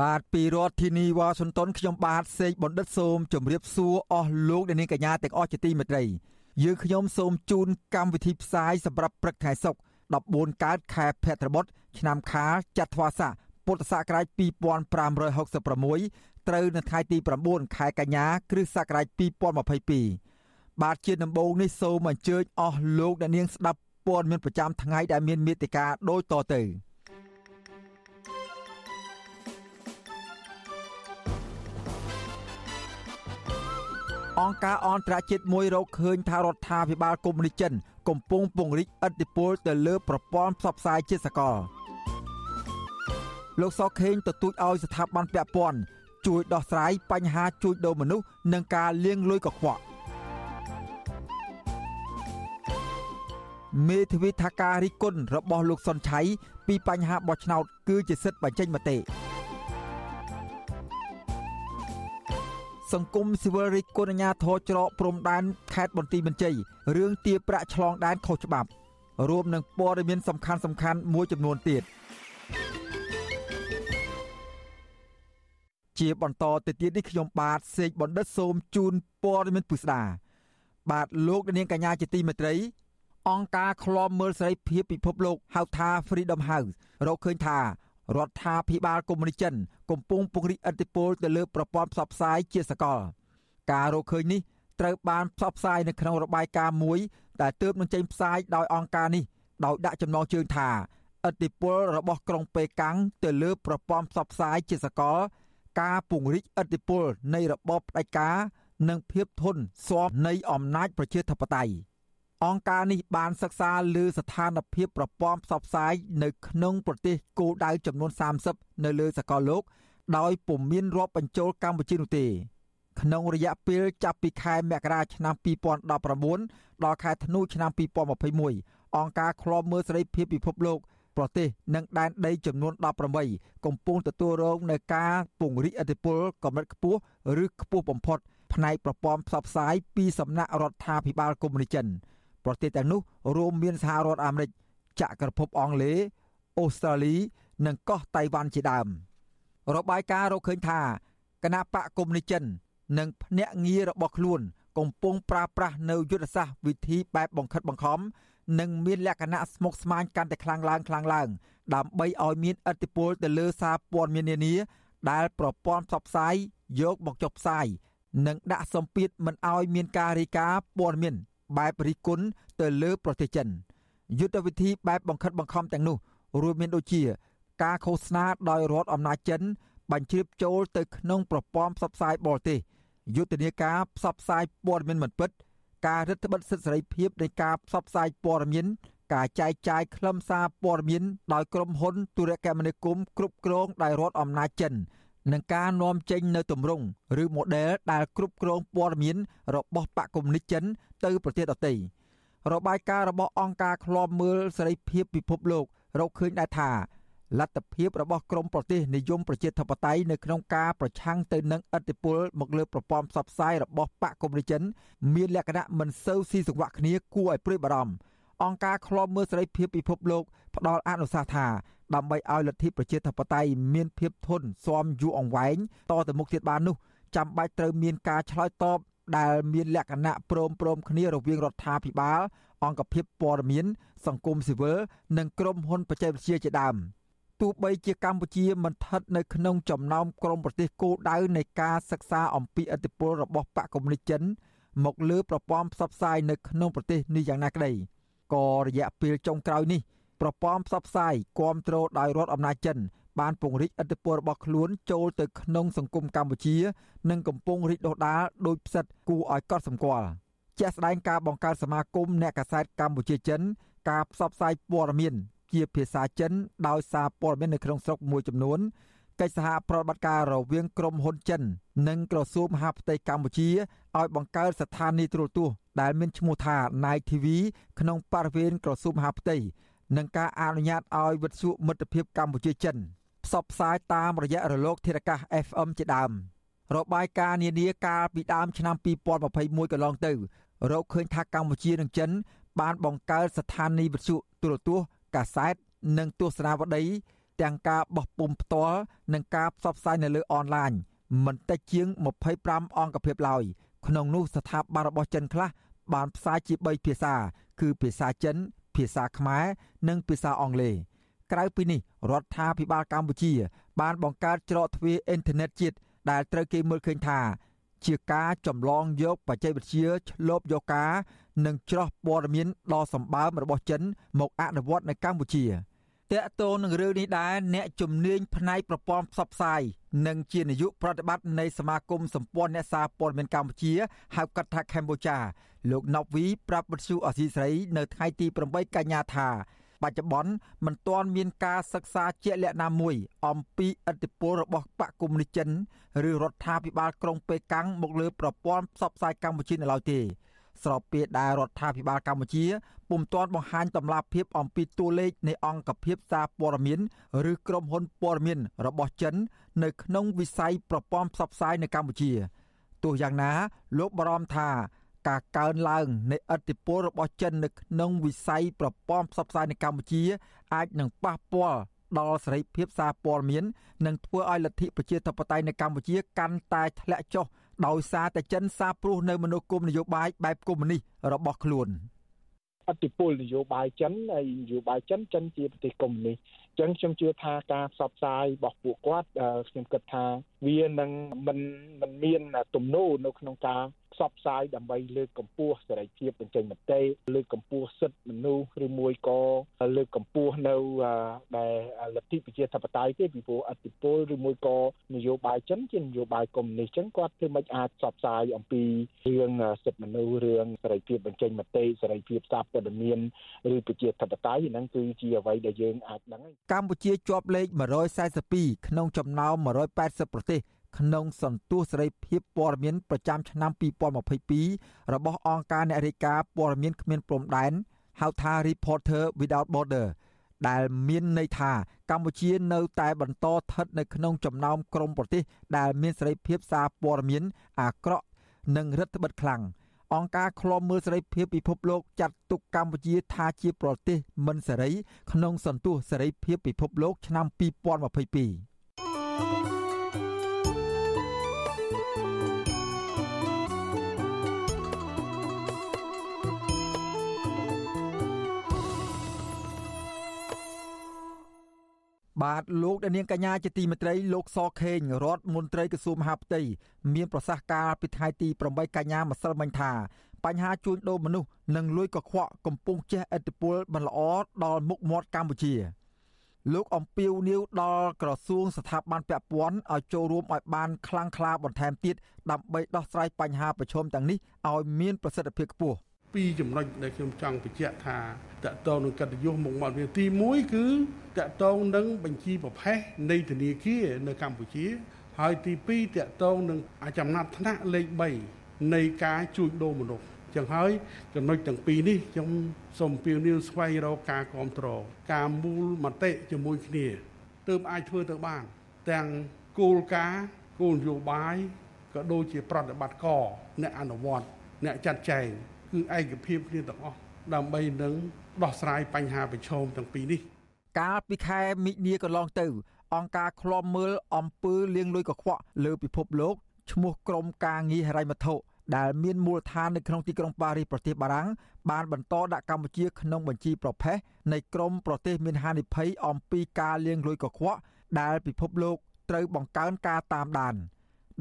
បាទពីរដ្ឋធានីវ៉ាស៊ីនតោនខ្ញុំបាទសេកបណ្ឌិតសូមជម្រាបសួរអស់លោកអ្នកនាងកញ្ញាទាំងអស់ជាទីមេត្រីយើងខ្ញុំសូមជូនកម្មវិធីផ្សាយសម្រាប់ព្រឹកថ្ងៃសុក្រ14កើតខែភទ្របទឆ្នាំខាលចត្វាស័កពុទ្ធសករាជ2566ត្រូវនៅថ្ងៃទី9ខែកញ្ញាគ្រិស្តសករាជ2022បាទជាដំបូងនេះសូមអញ្ជើញអស់លោកអ្នកនាងស្ដាប់ព័ត៌មានប្រចាំថ្ងៃដែលមានមេត្តាដូចតទៅ អង្គការអន្តរជាតិមួយរកឃើញថារដ្ឋាភិបាលកុម្មុយនីចិនកំពុងពង្រីកឥទ្ធិពលទៅលើប្រព័ន្ធផ្សព្វផ្សាយជាសកលលោកសខេងទទូចឲ្យស្ថាប័នពាក់ព័ន្ធជួយដោះស្រាយបញ្ហាជួញដូរមនុស្សនិងការលាងលុយកខ្វក់មេធាវីថាការរិះគន់របស់លោកសុនឆៃពីបញ្ហាបោះឆ្នោតគឺជាសិទ្ធិបញ្ចេញមតិ សង្គមស៊ីវិលរិះគន់អាជ្ញាធរច្រកព្រំដែនខេត្តបន្ទាយមានជ័យរឿងទារប្រាក់ឆ្លងដែនខុសច្បាប់រួមនឹងព័ត៌មានសំខាន់សំខាន់មួយចំនួនទៀតជាបន្តទៅទៀតនេះខ្ញុំបាទសេកបណ្ឌិតសូមជូនព័ត៌មានពិស្ដាបាទលោកនាងកញ្ញាជាទីមេត្រី អង្គការឃ្លាំមើលសេរីភាពពិភពលោកហៅថា Freedom House រកឃើញថា រដ្ឋាភិបាលកុម្មុយនីចិនកំពុងពង្រីកឥទ្ធិពលទៅលើប្រព័ន្ធផ្សព្វផ្សាយជាសកល ការរកឃើញនេះត្រូវបានផ្សព្វផ្សាយនៅក្នុងរបាយការណ៍មួយដែលទើបនឹងចេញផ្សាយដោយអង្គការនេះដោយដាក់ចំណងជើងថាឥទ្ធិពលរបស់ក្រុងប៉េកាំងទៅលើប្រព័ន្ធផ្សព្វផ្សាយជាសកល ការពង្រីកឥទ្ធិពលនៃរបបផ្ដាច់ការ និងភាពធន់ស្របនៃអំណាចប្រជាធិបតេយ្យ អង្គការនេះបានសិក្សាលើស្ថានភាពប្រព័ន្ធផ្សព្វផ្សាយនៅក្នុងប្រទេសគោលដៅចំនួន30នៅលើសកលលោក ដោយពុំមានរាប់បញ្ចូលកម្ពុជានោះទេ ក្នុងរយៈពេលចាប់ពីខែមករាឆ្នាំ2019ដល់ខែធ្នូឆ្នាំ2021អង្គការឃ្លាំមើលសេរីភាពពិភពលោកប្រទេសនិងដែនដីចំនួន18កំពុងទទួលរងនឹងការពង្រីកឥទ្ធិពលកម្រិតខ្ពស់ឬខ្ពស់បំផុតផ្នែកប្រព័ន្ធផ្សព្វផ្សាយពីសំណាក់រដ្ឋាភិបាលកុម្មុយនីចិន ប្រទេសទាំងនោះរួមមានសហរដ្ឋអាមេរិកចក្រភពអង់គ្លេសអូស្ត្រាលី និងកោះតៃវ៉ាន់ជាដើមរបាយការណ៍រកឃើញថាគណៈបកកុម្មុយនីចិន និងភ្នាក់ងាររបស់ខ្លួន កំពុងប្រើប្រាស់នៅយុទ្ធសាស្ត្រវិធីបែបបង្ខិតបង្ខំនិងមានលក្ខណៈស្មុគស្មាញកាន់តែខ្លាំងឡើងខ្លាំងឡើង ដើម្បីឲ្យមានឥទ្ធិពលទៅលើសារព័ត៌មាននានាដែលប្រព័ន្ធផ្សព្វផ្សាយយកមកចុះផ្សាយនិងដាក់សម្ពាធមិនឲ្យមានការរាយការណ៍ព័ត៌មាន បែបរិះគន់ទៅលើប្រទេសចិនយុទ្ធវិធីបែបបង្ខិតបង្ខំទាំងនោះរួមមានដូចជា ការឃោសនាដោយរដ្ឋអំណាចចិន បញ្ជ្រាបចូលទៅក្នុងប្រព័ន្ធផ្សព្វផ្សាយបរទេសយុទ្ធនាការផ្សព្វផ្សាយព័ត៌មានមិនពិត ការរឹតបន្តឹងសិទ្ធិសេរីភាពនៃការផ្សព្វផ្សាយព័ត៌មាន ការចែកចាយខ្លឹមសារព័ត៌មានដោយក្រុមហ៊ុនទូរគមនាគមន៍គ្រប់គ្រងដោយរដ្ឋអំណាចចិន និងការនាំចេញនៅទម្រង់ឬ model ដែលគ្រប់គ្រងព័ត៌មានរបស់បកគមនិចចិនទៅប្រទេសដទៃរបាយការណ៍របស់អង្គការឃ្លាំមើលសេរីភាពពិភពលោករកឃើញដែរថាលទ្ធភាពរបស់ក្រមប្រទេសនិយមប្រជាធិបតេយ្យនៅក្នុងការប្រឆាំងទៅនឹងឥទ្ធិពលមកលើប្រព័ន្ធផ្សព្វផ្សាយរបស់បកកុម្មុយចិនមានលក្ខណៈមិនសូវស៊ីសង្វាក់គ្នាគួរឲ្យព្រួយបារម្ភ អង្គការឃ្លាំមើលសេរីភាពពិភពលោកផ្ដល់អនុសាសន៍ថាដើម្បីឲ្យលទ្ធិប្រជាធិបតេយ្យមានភាពធន់ស៊ាំយូរអង្វែងតទៅមុខទៀតបាននោះចាំបាច់ត្រូវមានការឆ្លើយតបដែលមានលក្ខណៈព្រមព្រំគ្នារវាងរដ្ឋាភិបាល អង្គភាពព័ត៌មាន សង្គមស៊ីវិលនិងក្រុមហ៊ុនបច្ចេកវិទ្យាជាដើមទោះបីជាកម្ពុជាមិនស្ថិតនៅក្នុងចំណោមក្រុមប្រទេសគោលដៅនៃការសិក្សាអំពីឥទ្ធិពលរបស់បកកុម្មុយនីចិនមកលើប្រព័ន្ធផ្សព្វផ្សាយនៅក្នុងប្រទេសនេះយ៉ាងណាក្តី ក៏រយៈពេលចុងក្រោយនេះប្រព័ន្ធផ្សព្វផ្សាយគ្រប់គ្រងដោយរដ្ឋអំណាចចិន បានពង្រីកឥទ្ធិពលរបស់ខ្លួនចូលទៅក្នុងសង្គមកម្ពុជា និងកំពុងរីកដុះដាលដោយផ្សិតគួរឲ្យកត់សម្គាល់ជាក់ស្ដែងការបង្កើតសមាគមអ្នកកាសែតកម្ពុជាចិន ការផ្សព្វផ្សាយព័ត៌មានជាភាសាចិនដោយសារព័ត៌មាននៅក្នុងស្រុកមួយចំនួន កិច្ចសហប្រតិបត្តិការរវាងក្រុមហ៊ុនចិន និងក្រសួងមហាផ្ទៃកម្ពុជាឲ្យបង្កើតស្ថានីយ៍ទូរទស្សន៍ដែលមានឈ្មោះថា Night TV ក្នុងបរិវេណក្រសួងមហាផ្ទៃនិងការអនុញ្ញាតឲ្យវិទ្យុមិត្តភាពកម្ពុជាចិនផ្សព្វផ្សាយតាមរយៈរលកធារកាស FM ជាដើមរបាយការណ៍នានាកាលពីដើមឆ្នាំ2021កន្លងទៅរកឃើញថាកម្ពុជានិងចិន បានបង្កើតស្ថានីយ៍វិទ្យុទូរទស្សន៍កាសែតនិងទស្សនាវដ្តី ទាំងការបោះពុម្ពផ្ទាល់និងការផ្សព្វផ្សាយនៅលើអនឡាញមិនតិចជាង25អង្គភាពឡើយក្នុងនោះស្ថាប័នរបស់ចិនខ្លះបានផ្សាយជា3ភាសា គឺភាសាចិន ភាសាខ្មែរនិងភាសាអង់គ្លេសក្រៅពីនេះរដ្ឋាភិបាលកម្ពុជា បានបង្កើតច្រកទ្វារអ៊ីនធឺណិតជាតិដែលត្រូវគេមើលឃើញថា ជាការចម្លងយកបច្ចេកវិទ្យាឆ្លូបយកការនិងច្រោះព័ត៌មានដ៏សម្បើមរបស់ចិន មកអនុវត្តនៅកម្ពុជា តកតងនឹងរឿងនេះដែរអ្នកជំនាញផ្នែកប្រព័ន្ធផ្សព្វផ្សាយនិងជានាយកប្រតិបត្តិនៃសមាគមសម្ព័ន្ធអ្នកសារព័ត៌មានកម្ពុជាហៅកាត់ថាកម្ពុជាលោកណូវីប្រាប់វិទ្យុអសីស្រីនៅថ្ងៃទី8កញ្ញាថាបច្ចុប្បន្នមិនទាន់មានការសិក្សាជាក់លាក់ណាមួយ អំពីឥទ្ធិពលរបស់បកគមនីចិន ឬរដ្ឋាភិបាលក្រុងប៉េកាំងមកលើប្រព័ន្ធផ្សព្វផ្សាយកម្ពុជានៅឡើយទេ ស្របពេលដែលរដ្ឋាភិបាលកម្ពុជាពុំទាន់បង្ហាញតម្លាភាពអំពីតួលេខនៃអង្គភាពសារព័ត៌មានឬក្រុមហ៊ុនព័ត៌មានរបស់ចិន នៅក្នុងវិស័យប្រព័ន្ធផ្សព្វផ្សាយនៅកម្ពុជាទោះយ៉ាងណាលោកបារម្ភថាការកើនឡើងនៃឥទ្ធិពលរបស់ចិននៅក្នុងវិស័យប្រព័ន្ធផ្សព្វផ្សាយនៅកម្ពុជា អាចនឹងប៉ះពាល់ដល់សេរីភាពសារព័ត៌មាន និងធ្វើឲ្យលទ្ធិប្រជាធិបតេយ្យនៅកម្ពុជាកាន់តែធ្លាក់ចុះ ដោយសារតែចិនសាព្រោះនៅមនោគមនយោបាយបែបកុម្មុយនីសរបស់ខ្លួនអតិពលនយោបាយចិនហើយនយោបាយចិនចិនជាប្រទេសកុម្មុយនីសចឹងខ្ញុំជឿថាការផ្សព្វផ្សាយរបស់ពួកគាត់ខ្ញុំគិតថាវានឹងមិនមិនមានទំនោរនៅក្នុងការ ផ្សព្វផ្សាយដើម្បីលើកកម្ពស់សេរីភាពបញ្ចេញមតិលើកកម្ពស់សិទ្ធិមនុស្សឬមួយក៏លើកកម្ពស់នៅដែលលទ្ធិប្រជាធិបតេយ្យទេពីព្រោះអធិពលឬមួយក៏នយោបាយចិនជានយោបាយកុម្មុយនីសចឹងគាត់ធ្វើមិនអាចផ្សព្វផ្សាយអំពីរឿងសិទ្ធិមនុស្សរឿងសេរីភាពបញ្ចេញមតិសេរីភាពសារព័ត៌មានឬប្រជាធិបតេយ្យហ្នឹងគឺជាអ្វីដែលយើងអាចដឹងកម្ពុជាជាប់លេខ142ក្នុងចំណោម180ប្រទេស ក្នុងសន្ទុះសេរីភាពព័ត៌មានប្រចាំឆ្នាំ2022របស់អង្គការអ្នករាយការណ៍ព័ត៌មានគ្មានព្រំដែនហៅថា Reporter Without Border ដែលមានន័យថាកម្ពុជានៅតែបន្តស្ថិតនៅក្នុងចំណោមក្រុមប្រទេសដែលមានសេរីភាពសារព័ត៌មានអាក្រក់និងរដ្ឋបិទខ្លាំងអង្គការឃ្លាំមើលសេរីភាពពិភពលោកចាត់ទុកកម្ពុជាថាជាប្រទេសមិនសេរី ក្នុងសន្ទុះសេរីភាពពិភពលោកឆ្នាំ2022 បាទលោកដានៀងកញ្ញាជាទីមេត្រីលោកសខេងរដ្ឋមន្ត្រីក្រសួងមហាផ្ទៃមានប្រសាសន៍ការពីថ្ងៃទី8កញ្ញាម្សិលមិញថាបញ្ហាជួញដូរមនុស្សនិងលួយកខ្វក់កំពុងជះឥទ្ធិពលមិនល្អដល់មុខមាត់កម្ពុជា លោកអំពីវនីវដល់ក្រសួងស្ថាប័នពាក់ព័ន្ធឲ្យចូលរួមឲ្យបានខ្លាំងក្លាបន្ថែមទៀតដើម្បីដោះស្រាយបញ្ហាប្រឈមទាំងនេះឲ្យមានប្រសិទ្ធភាពខ្ពស់ ពីរចំណុចដែលខ្ញុំចង់បញ្ជាក់ថាតកតងនឹងកិត្តិយសមុខមាត់វាទី1គឺតកតងនឹងបញ្ជីប្រភេទនៃធនាគារនៅកម្ពុជា ហើយទី2តកតងនឹងចំណាត់ថ្នាក់លេខ3នៃការជួញដូរមនុស្សចឹងហើយចំណុចទាំងពីរនេះខ្ញុំសូមពៀវនាវស្វែងរកការគ្រប់គ្រងការមូលមតិជាមួយគ្នាទើបអាចធ្វើទៅបាន ទាំងគោលការណ៍គោលនយោបាយក៏ដូចជាប្រតិបត្តិការអ្នកអនុវត្តអ្នកចាត់ចែង គឺឯកភាពគ្នាទាំងអស់ដើម្បីនឹងដោះស្រាយបញ្ហាប្រឈមទាំងពីរនេះកាលពីខែមិនិនាកន្លងទៅ អង្គការឃ្លាំមើលអំពើលាងលុយកខ្វក់លើពិភពលោកឈ្មោះក្រុមការងារហិរញ្ញវត្ថុដែលមានមូលដ្ឋាននៅក្នុងទីក្រុងប៉ារីសប្រទេសបារាំងបានបន្តដាក់កម្ពុជាក្នុងបញ្ជីប្រភេទនៃក្រុមប្រទេសមានហានិភ័យអំពីការលាងលុយកខ្វក់ដែលពិភពលោកត្រូវបង្កើនការតាមដាន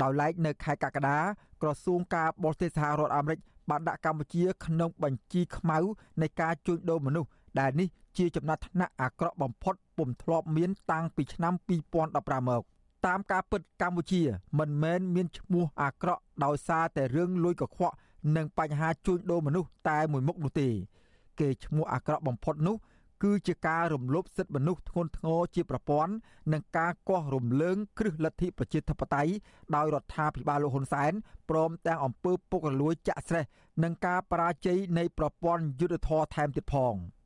ដោយឡែកនៅខែកក្កដាក្រសួងការបរទេសសហរដ្ឋអាមេរិក បានដាក់កម្ពុជាក្នុងបញ្ជីខ្មៅនៃការជួញដូរមនុស្សដែលនេះជាចំណាត់ថ្នាក់អាក្រក់បំផុតពុំធ្លាប់មានតាំងពីឆ្នាំ2015មកតាមការពិតកម្ពុជា មិនមែនមានឈ្មោះអាក្រក់ដោយសារតែរឿងលួចកខ្វក់និងបញ្ហាជួញដូរមនុស្សតែមួយមុខនោះទេគេឈ្មោះអាក្រក់បំផុតនោះ គឺជាការរំលោភសិទ្ធិមនុស្សធ្ងន់ធ្ងរជាប្រព័ន្ធនិងការកោះរំលើងគ្រឹះលទ្ធិប្រជាធិបតេយ្យដោយរដ្ឋាភិបាលលោកហ៊ុនសែនព្រមទាំងអំពើពុករលួយចាក់ស្រេះនិងការបរាជ័យនៃប្រព័ន្ធយុត្តិធម៌ថែមទៀតផង។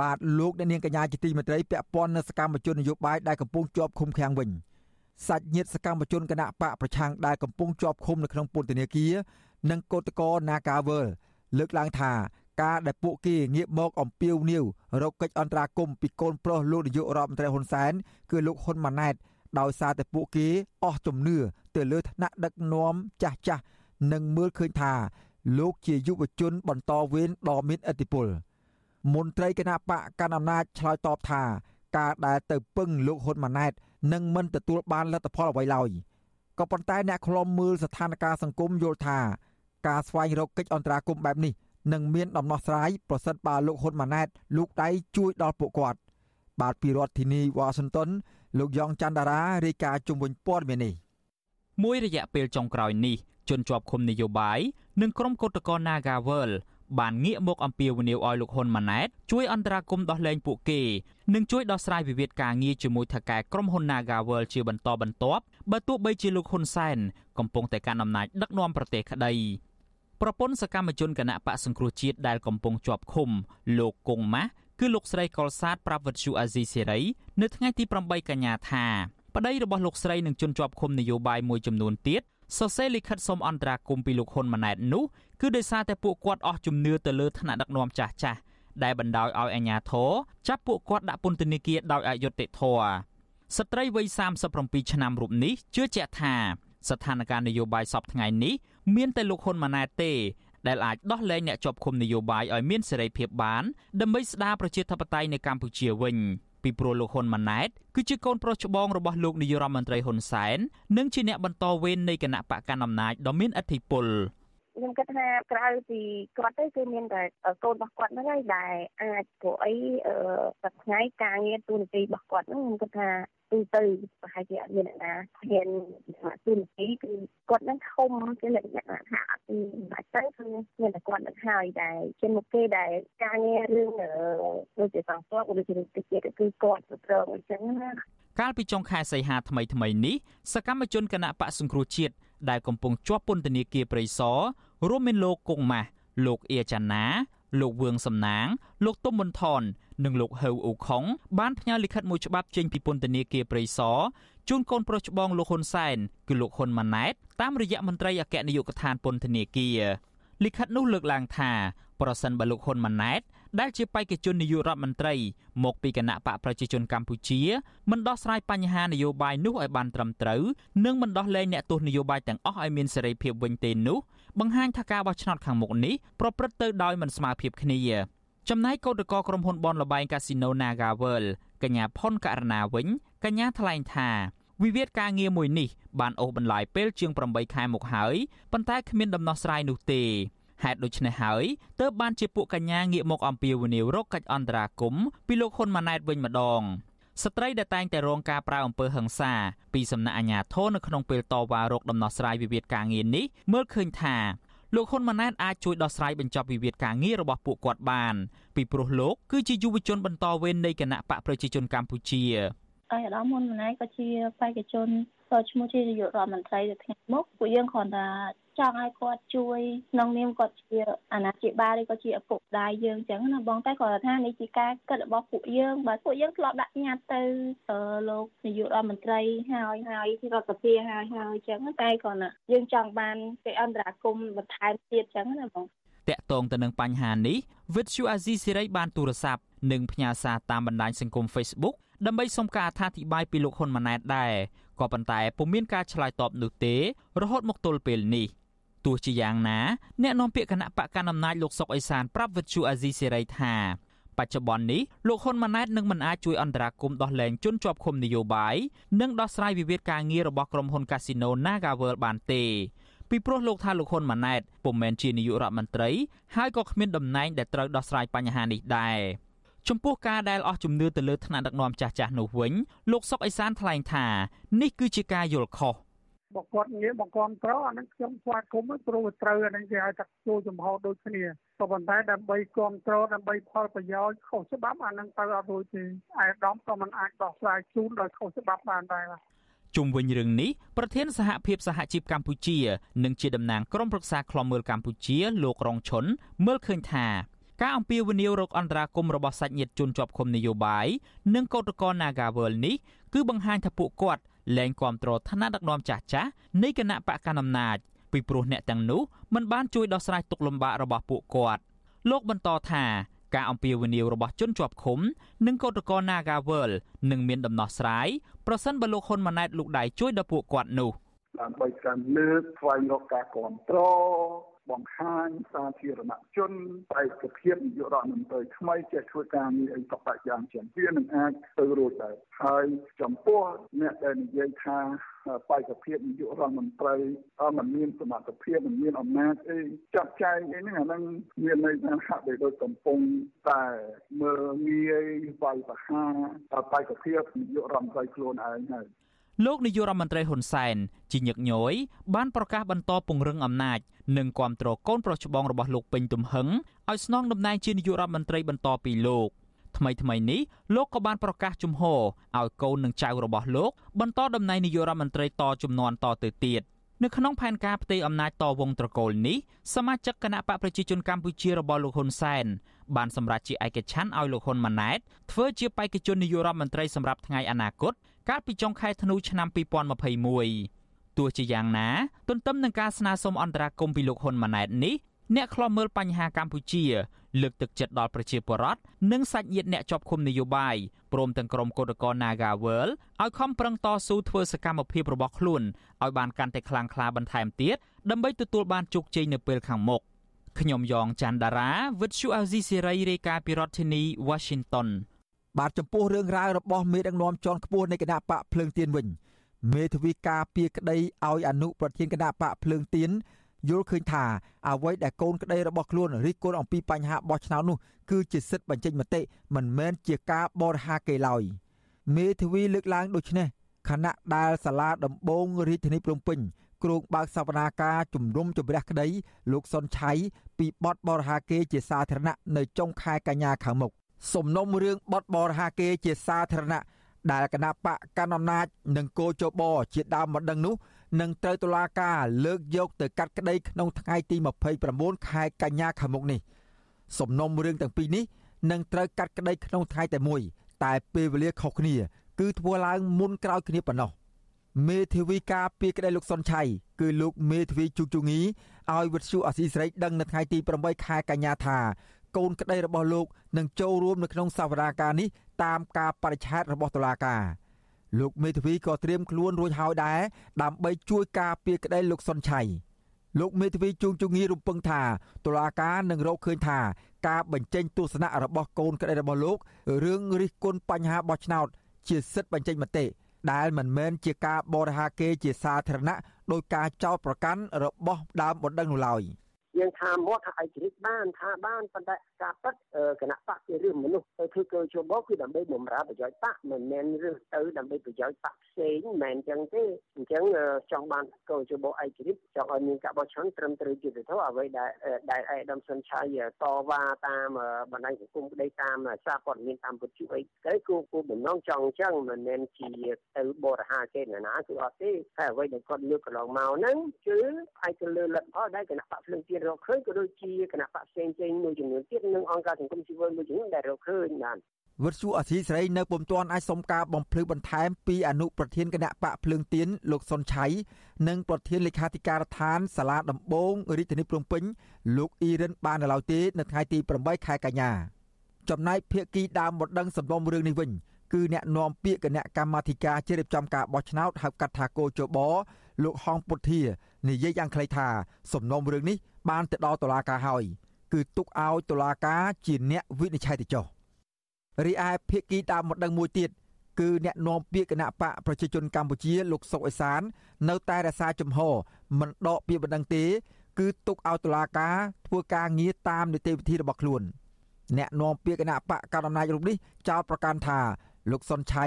បាទលោកអ្នកនាងកញ្ញាជាទីមេត្រីពាក់ព័ន្ធនឹងសកម្មជននយោបាយដែលកំពុងជាប់ឃុំឃាំងវិញសាច់ញាតិសកម្មជនគណៈបកប្រឆាំងដែលកំពុងជាប់ឃុំនៅក្នុងពន្ធនាគារនិងកោតក្រ Nagawal លើកឡើងថាការដែលពួកគេងាកមកអំពាវនាវរកកិច្ចអន្តរាគមន៍ពីកូនប្រុសលោកនាយករដ្ឋមន្ត្រីហ៊ុនសែនគឺលោកហ៊ុនម៉ាណែតដោយសារតែពួកគេអស់ជំនឿទៅលើឋានៈដឹកនាំចាស់ចាស់និងមើលឃើញថាលោកជាយុវជនបន្តវេនដ៏មានឥទ្ធិពល។ មន្ត្រីគណៈបកកណ្ដាលអំណាចឆ្លើយតបថាការដែលទៅពឹងលោកហ៊ុនម៉ាណែតនឹងមិនទទួលបានលទ្ធផលអ្វីឡើយក៏ប៉ុន្តែអ្នកខ្លំមើលស្ថានភាពសង្គមយល់ថាការស្វែងរកកិច្ចអន្តរាគមន៍បែបនេះនឹងមានដំណោះស្រាយប្រសិនបើលោកហ៊ុនម៉ាណែតលោកដៃជួយដល់ពួកគាត់បាទពីរដ្ឋធានីវ៉ាស៊ីនតោនលោកយ៉ងច័ន្ទដារារាយការណ៍ជុំវិញព័ត៌មាននេះមួយរយៈពេលចុងក្រោយនេះជនជាប់ឃុំនយោបាយនិងក្រុមកោតក្រ Nagawal បានងាកមកអំពាវនាវឲ្យលោកហ៊ុនម៉ាណែតជួយអន្តរាគមន៍ដោះលែងពួកគេនិងជួយដោះស្រាយវិវាទការងារជាមួយថៅកែក្រុមហ៊ុន Nagawal ជាបន្តបន្ទាប់បើទោះបីជាលោកហ៊ុនសែនកំពុងតែកាន់អំណាចដឹកនាំប្រទេសក្តីប្រពន្ធសកម្មជនគណៈបកសង្គ្រោះជាតិដែលកំពុងជាប់ឃុំលោកគង់ម៉ាស់គឺលោកស្រីកុលសាទប្រាប់វិទ្យុអាស៊ីសេរីនៅថ្ងៃទី8កញ្ញាថាប្តីរបស់លោកស្រីនឹងជន់ជាប់ឃុំនយោបាយមួយចំនួនទៀត សរសេរលិខិតសុំអន្តរាគមន៍ពីលោកហ៊ុនម៉ាណែតនោះគឺដោយសារតែពួកគាត់អស់ជំនឿទៅលើឋានៈដឹកនាំចាស់ចាស់ដែលបណ្ដោយឲ្យអាជ្ញាធរចាប់ពួកគាត់ដាក់ពន្ធនាគារដោយអយុត្តិធម៌ស្ត្រីវ័យ37ឆ្នាំរូបនេះជឿជាក់ថាស្ថានភាពនយោបាយសពថ្ងៃនេះមានតែលោកហ៊ុនម៉ាណែតទេដែលអាចដោះលែងអ្នកជាប់ឃុំនយោបាយឲ្យមានសេរីភាពបានដើម្បីស្ដារប្រជាធិបតេយ្យនៅកម្ពុជាវិញ ពីព្រោះលោកហ៊ុនម៉ាណែតគឺជាកូនប្រុសច្បងរបស់លោកនាយរដ្ឋមន្ត្រីហ៊ុនសែននិងជាអ្នកបន្តវេននៃគណៈបកកណ្ដាលអំណាចដ៏មានឥទ្ធិពលខ្ញុំគិតថាក្រៅពីគាត់ទៅគឺមានតែកូនរបស់គាត់ហ្នឹងហើយដែលអាចព្រោះអីអឺសប្ថ្ងៃការងារទូនាទីរបស់គាត់ហ្នឹងខ្ញុំគិតថា ទូទៅប្រហែលជាអត់មានអ្នកណាហ៊ានទូនាទីគឺគាត់នឹងធំជាលក្ខណៈថាអត់បាច់ទៅគឺមានតែគាត់នឹងហើយដែលជាមុខគេដែលការងាររឿងដូចជាសង្គ្រោះដូចជាទីទៀតគឺគាត់ប្រឹងអញ្ចឹងណាកាលពីចុងខែសីហាថ្មីថ្មីនេះសកម្មជនគណៈបកសង្គ្រោះជាតិដែលកំពុងជាប់ពន្ធនាគារព្រៃសររួមមានលោកគង់ម៉ាស់លោកអៀចាណា លោកវឿងសំណាង លោកទុំប៊ុនថននិងលោកហៅអ៊ូខុងបានផ្ញើលិខិតមួយច្បាប់ចេញពីពន្ធនាគារព្រៃសរជូនកូនប្រុសច្បងលោកហ៊ុនសែនគឺលោកហ៊ុនម៉ាណែតតាមរយៈមន្ត្រីអគ្គនាយកដ្ឋានពន្ធនាគារលិខិតនោះលើកឡើងថាប្រសិនបើលោកហ៊ុនម៉ាណែត ដែលជាបេក្ខជននាយករដ្ឋមន្ត្រីមកពីគណៈបកប្រជាជនកម្ពុជាមិនដោះស្រាយបញ្ហានយោបាយនោះឲ្យបានត្រឹមត្រូវនិងមិនដោះលែងអ្នកទោសនយោបាយទាំងអស់ឲ្យមានសេរីភាពវិញទេនោះបង្ហាញថាការបោះឆ្នោតខាងមុខនេះប្រព្រឹត្តទៅដោយមិនស្មើភាពគ្នាចំណែកកោតក្រក្រុមហ៊ុនបនលបែងកាស៊ីណូ Naga World កញ្ញាផុនករណាវិញកញ្ញាថ្លែងថាវិវាទការងារមួយនេះបានអូសបន្លាយពេលជាង8ខែមកហើយប៉ុន្តែគ្មានដំណោះស្រាយនោះទេ ហេតុដូច្នេះហើយទើបបានជាពួកកញ្ញាងាកមកអំពាវនាវរកកិច្ចអន្តរាគមន៍ពីលោកហ៊ុនម៉ាណែតវិញម្ដងស្ត្រីដែលតែងតែរងការប្រើអំពើហិង្សាពីសំណាក់អាជ្ញាធរនៅក្នុងពេលតវ៉ារកដំណោះស្រាយវិវាទការងារនេះមើលឃើញថាលោកហ៊ុនម៉ាណែតអាចជួយដោះស្រាយបញ្ចប់វិវាទការងាររបស់ពួកគាត់បានពីព្រោះលោកគឺជាយុវជនបន្តវេននៃគណៈបកប្រជាជនកម្ពុជាអាយដាមហ៊ុនម៉ាណែតក៏ជាបេក្ខជន ក៏ឈ្មោះជានាយករដ្ឋមន្ត្រីទៅថ្ងៃមុខពួកយើងគ្រាន់តែចង់ឲ្យគាត់ជួយក្នុងនាមគាត់ជាអាណាព្យាបាលឬក៏ជាឪពុកម្ដាយយើងអញ្ចឹងណាបងតែគាត់ថានេះជាការគិតរបស់ពួកយើងបើពួកយើងធ្លាប់ដាក់ញត្តិទៅលោកនាយករដ្ឋមន្ត្រីហើយហើយរដ្ឋសភាហើយហើយអញ្ចឹងតែគាត់ណាយើងចង់បានគេអន្តរាគមបន្ថែមទៀតអញ្ចឹងណាបងតាក់ទងទៅនឹងបញ្ហានេះវិទ្យុអាស៊ីសេរីបានទូរស័ព្ទនិងផ្ញើសារតាមបណ្ដាញសង្គម Facebook ដើម្បីសុំការអធិប្បាយពីលោកហ៊ុនម៉ាណែតដែរ ក៏ប៉ុន្តែពុំមានការឆ្លើយតបនោះទេរហូតមកទល់ពេលនេះទោះជាយ៉ាងណាអ្នកនាំពាក្យគណៈបកកណ្ដាលអំណាចលោកសុកអេសានប្រាប់វិទ្យុអាស៊ីសេរីថាបច្ចុប្បន្ននេះលោកហ៊ុនម៉ាណែតនឹងមិនអាចជួយអន្តរាគមន៍ដោះលែងជនជាប់ឃុំនយោបាយនិងដោះស្រាយវិវាទការងាររបស់ក្រុមហ៊ុន Casino NagaWorld បានទេពីព្រោះលោកថាលោកហ៊ុនម៉ាណែតពុំមែនជានាយករដ្ឋមន្ត្រីហើយក៏គ្មានតំណែងដែលត្រូវដោះស្រាយបញ្ហានេះដែរ ចំពោះការដែលអស់ជំនឿទៅលើថ្នាក់ដឹកនាំចាស់ចាស់នោះវិញលោកសុកអេសានថ្លែងថានេះគឺជាការយល់ខុសបើគាត់និយាយបង្គាំត្រអានឹងខ្ញុំស្វាគមន៍ព្រោះត្រូវអានឹងគេឲ្យតែចូលចំហដូចគ្នាក៏ប៉ុន្តែដើម្បីគ្រប់គ្រងដើម្បីផលប្រយោជន៍ខុសច្បាប់អានឹងទៅអត់រួចទេឯកឧត្តមក៏មិនអាចដោះស្រាយជូនដោយខុសច្បាប់បានដែរជុំវិញរឿងនេះប្រធានសហភាពសហជីពកម្ពុជា និងជាតំណាងក្រុមប្រឹក្សាខ្លំមើលកម្ពុជា លោករងឈុនមើលឃើញថា ការអំពាវនាវរកអន្តរាគមរបស់សាច់ញាតិជនជាប់ឃុំនយោបាយនិងកោតក្រ Nagawal នេះគឺបង្ហាញថាពួកគាត់លែងគ្រប់គ្រងឋានៈដឹកនាំចាស់ចាស់នៃគណៈបកកណ្ដាលអំណាចពីព្រោះអ្នកទាំងនោះមិនបានជួយដោះស្រាយទុក្ខលំបាករបស់ពួកគាត់លោកបន្តថាការអំពាវនាវរបស់ជនជាប់ឃុំនិងកោតក្រ Nagawal នឹងមានដំណោះស្រាយប្រសិនបើលោកហ៊ុនម៉ាណែតលោកដៃជួយដល់ពួកគាត់នោះដើម្បីការលើកស្វែងរកការគ្រប់គ្រង បង្ហាញសាធារណជនឯកភាពនយោបាយរដ្ឋមន្ត្រីថ្មីចេះធ្វើការងារអីក៏បាក់យ៉ាងជាងវានឹងអាចទៅរួចដែរហើយចំពោះអ្នកដែលនិយាយថាបេក្ខភាពនាយករដ្ឋមន្ត្រីមិនមានសមត្ថភាពមិនមានអំណាចអីចាត់ចែងអីហ្នឹងអាហ្នឹងមានន័យថាហាក់បីដូចកំពុងតែមើលងាយវាយប្រហារបេក្ខភាពនាយករដ្ឋមន្ត្រីខ្លួនឯងហើយ លោកនាយករដ្ឋមន្ត្រីហ៊ុនសែនជាញឹកញយបានប្រកាសបន្តពង្រឹងអំណាចនិងគាំទ្រកូនប្រុសច្បងរបស់លោកពេញទំហឹងឲ្យស្នងតំណែងជានាយករដ្ឋមន្ត្រីបន្តពីលោកថ្មីថ្មីនេះលោកក៏បានប្រកាសជំហរឲ្យកូននិងចៅរបស់លោកបន្តតំណែងនាយករដ្ឋមន្ត្រីតជំនាន់តទៅទៀតនៅក្នុងផែនការផ្ទេរអំណាចតវងត្រកូលនេះសមាជិកគណៈបកប្រជាជនកម្ពុជារបស់លោកហ៊ុនសែនបានសម្រេចជាឯកច្ឆ័ន្ទឲ្យលោកហ៊ុនម៉ាណែតធ្វើជាបេក្ខជននាយករដ្ឋមន្ត្រីសម្រាប់ថ្ងៃអនាគត កាលពីចុងខែធ្នូឆ្នាំ2021ទោះជាយ៉ាងណាទន្ទឹមនឹងការស្នើសុំអន្តរាគមន៍ពីលោកហ៊ុនម៉ាណែតនេះអ្នកខ្លាំមើលបញ្ហាកម្ពុជា លើកទឹកចិត្តដល់ប្រជាពលរដ្ឋនិងសាច់ញាតិអ្នកជាប់ឃុំនយោបាយព្រមទាំងក្រុមកោតក្រ Nagawal ឲ្យខំប្រឹងតស៊ូធ្វើសកម្មភាពរបស់ខ្លួនឲ្យបានកាន់តែខ្លាំងក្លាបន្ថែមទៀតដើម្បីទទួលបានជោគជ័យនៅពេលខាងមុខខ្ញុំយ៉ងច័ន្ទដារាវិទ្យុអាស៊ីសេរីរាយការណ៍ពីរដ្ឋធានី Washington បាទចំពោះរឿងរ៉ាវរបស់មេដឹកនាំជាន់ខ្ពស់នៃគណៈបកភ្លើងទៀនវិញមេធាវីការពីក្តីឲ្យអនុប្រធានគណៈបកភ្លើងទៀនយល់ឃើញថាអ្វីដែលកូនក្តីរបស់ខ្លួនរិះគន់អំពីបញ្ហាបោះឆ្នោតនោះគឺជាសិទ្ធិបញ្ចេញមតិមិនមែនជាការបរិហាគេឡើយមេធាវីលើកឡើងដូចនេះខណៈដែលសាលាដំបងរាជធានីភ្នំពេញគ្រោងបើកសវនាការជំនុំជម្រះក្តីលោកសុនឆៃពីបទបរិហាគេជាសាធារណៈនៅចុងខែកញ្ញាខាងមុខ សំណុំរឿងបទបរហាគេជាសាធារណៈដែលគណៈបកកណ្ដាលអំណាចនិងគោចបជាដើមម្ដងនោះនឹងត្រូវតុលាការលើកយកទៅកាត់ក្តីក្នុងថ្ងៃទី29ខែកញ្ញាខាងមុខនេះសំណុំរឿងទាំងពីរនេះនឹងត្រូវកាត់ក្តីក្នុងថ្ងៃតែមួយតែពេលវេលាខុសគ្នា គឺធ្វើឡើងមុនក្រោយគ្នាប៉ុណ្ណោះមេធាវីការពីក្តីលោកសុនឆៃគឺលោកមេធាវីជូជូងីឲ្យវិទ្យុអសីស្រីដឹងនៅថ្ងៃទី8ខែកញ្ញាថា កូនក្តីរបស់លោកនឹងចូលរួមនៅក្នុងសវនាការនេះតាមការបរិច្ឆេទរបស់តុលាការលោកមេធាវីក៏ត្រៀមខ្លួនរួចហើយដែរដើម្បីជួយការពារក្តីលោកសុនឆៃលោកមេធាវីជួងជងីរំពឹងថាតុលាការនឹងរកឃើញថាការបញ្ចេញទស្សនៈរបស់កូនក្តីរបស់លោករឿងរិះគន់បញ្ហាបោះឆ្នោត ជាសិទ្ធិបញ្ចេញមតិដែលមិនមែនជាការបរិហាគេជាសាធារណៈដោយការចោទប្រកាន់របស់ដើមបណ្ដឹងនោះឡើយ។ យើងថាមកថាឯករាជ្យបានថាបានប៉ុន្តែការពិតគណៈបកជារឿងមនុស្សទៅធ្វើកោជបគឺដើម្បីបម្រើប្រយោជន៍បកមិនមែនរឿងទៅដើម្បីប្រយោជន៍បកផ្សេងមិនមែនអញ្ចឹងទេអញ្ចឹងចង់បានកោជបឯករាជ្យចង់ឲ្យមានការបោះឆ្នោតត្រឹមត្រូវយុត្តិធម៌អ្វីដែលដែលឯកឧត្តមសុនឆៃតវ៉ាតាមបណ្ដាញសង្គមក្តីតាមសារព័ត៌មានតាមពុទ្ធអីទៅគូគូបំណងចង់អញ្ចឹងមិនមែនជាទៅបរិហាគេណាណាគឺអត់ទេតែអ្វីដែលគាត់លើកកន្លងមកហ្នឹងគឺផ្អែកទៅលើលទ្ធផលដែលគណៈបកភ្លើងទៀនរកឃើញក៏ដូចជាគណៈបកផ្សេងផ្សេងមួយចំនួនទៀតនិងអង្គការសង្គមស៊ីវិលមួយចំនួនដែលរកឃើញបានវិទ្យុអសីស្រីនៅពុំទាន់អាចសុំការបំភ្លឺបន្ថែមពីអនុប្រធានគណៈបកភ្លើងទៀនលោកសុនឆៃនិងប្រធានលេខាធិការដ្ឋានសាលាដំបងរាជធានីភ្នំពេញលោកអ៊ីរិនបាននៅឡើយទេនៅថ្ងៃទី8ខែកញ្ញាចំណែកភាគីដើមបណ្ដឹងសំណុំរឿងនេះវិញគឺអ្នកនាំពាក្យគណៈកម្មាធិការជ្រៀបចំការបោះឆ្នោតហៅកាត់ថាគោចប លោកហងពុធានិយាយយ៉ាងខ្លីថា សំណុំរឿងនេះបានទៅដល់តុលាការហើយគឺទុកឲ្យតុលាការជាអ្នកវិនិច្ឆ័យទៅចុះរីឯភាគីដើមម្ដងមួយទៀតគឺអ្នកនាំពាក្យគណៈបកប្រជាជនកម្ពុជាលោកសុកអេសាន នៅតែរក្សាជំហរមិនដកពាក្យបណ្ដឹងទេគឺទុកឲ្យតុលាការធ្វើការងារតាមនីតិវិធីរបស់ខ្លួន អ្នកនាំពាក្យគណៈបកកណ្ដាលអំណាចរូបនេះចោទប្រកាន់ថាលោកសុនឆៃ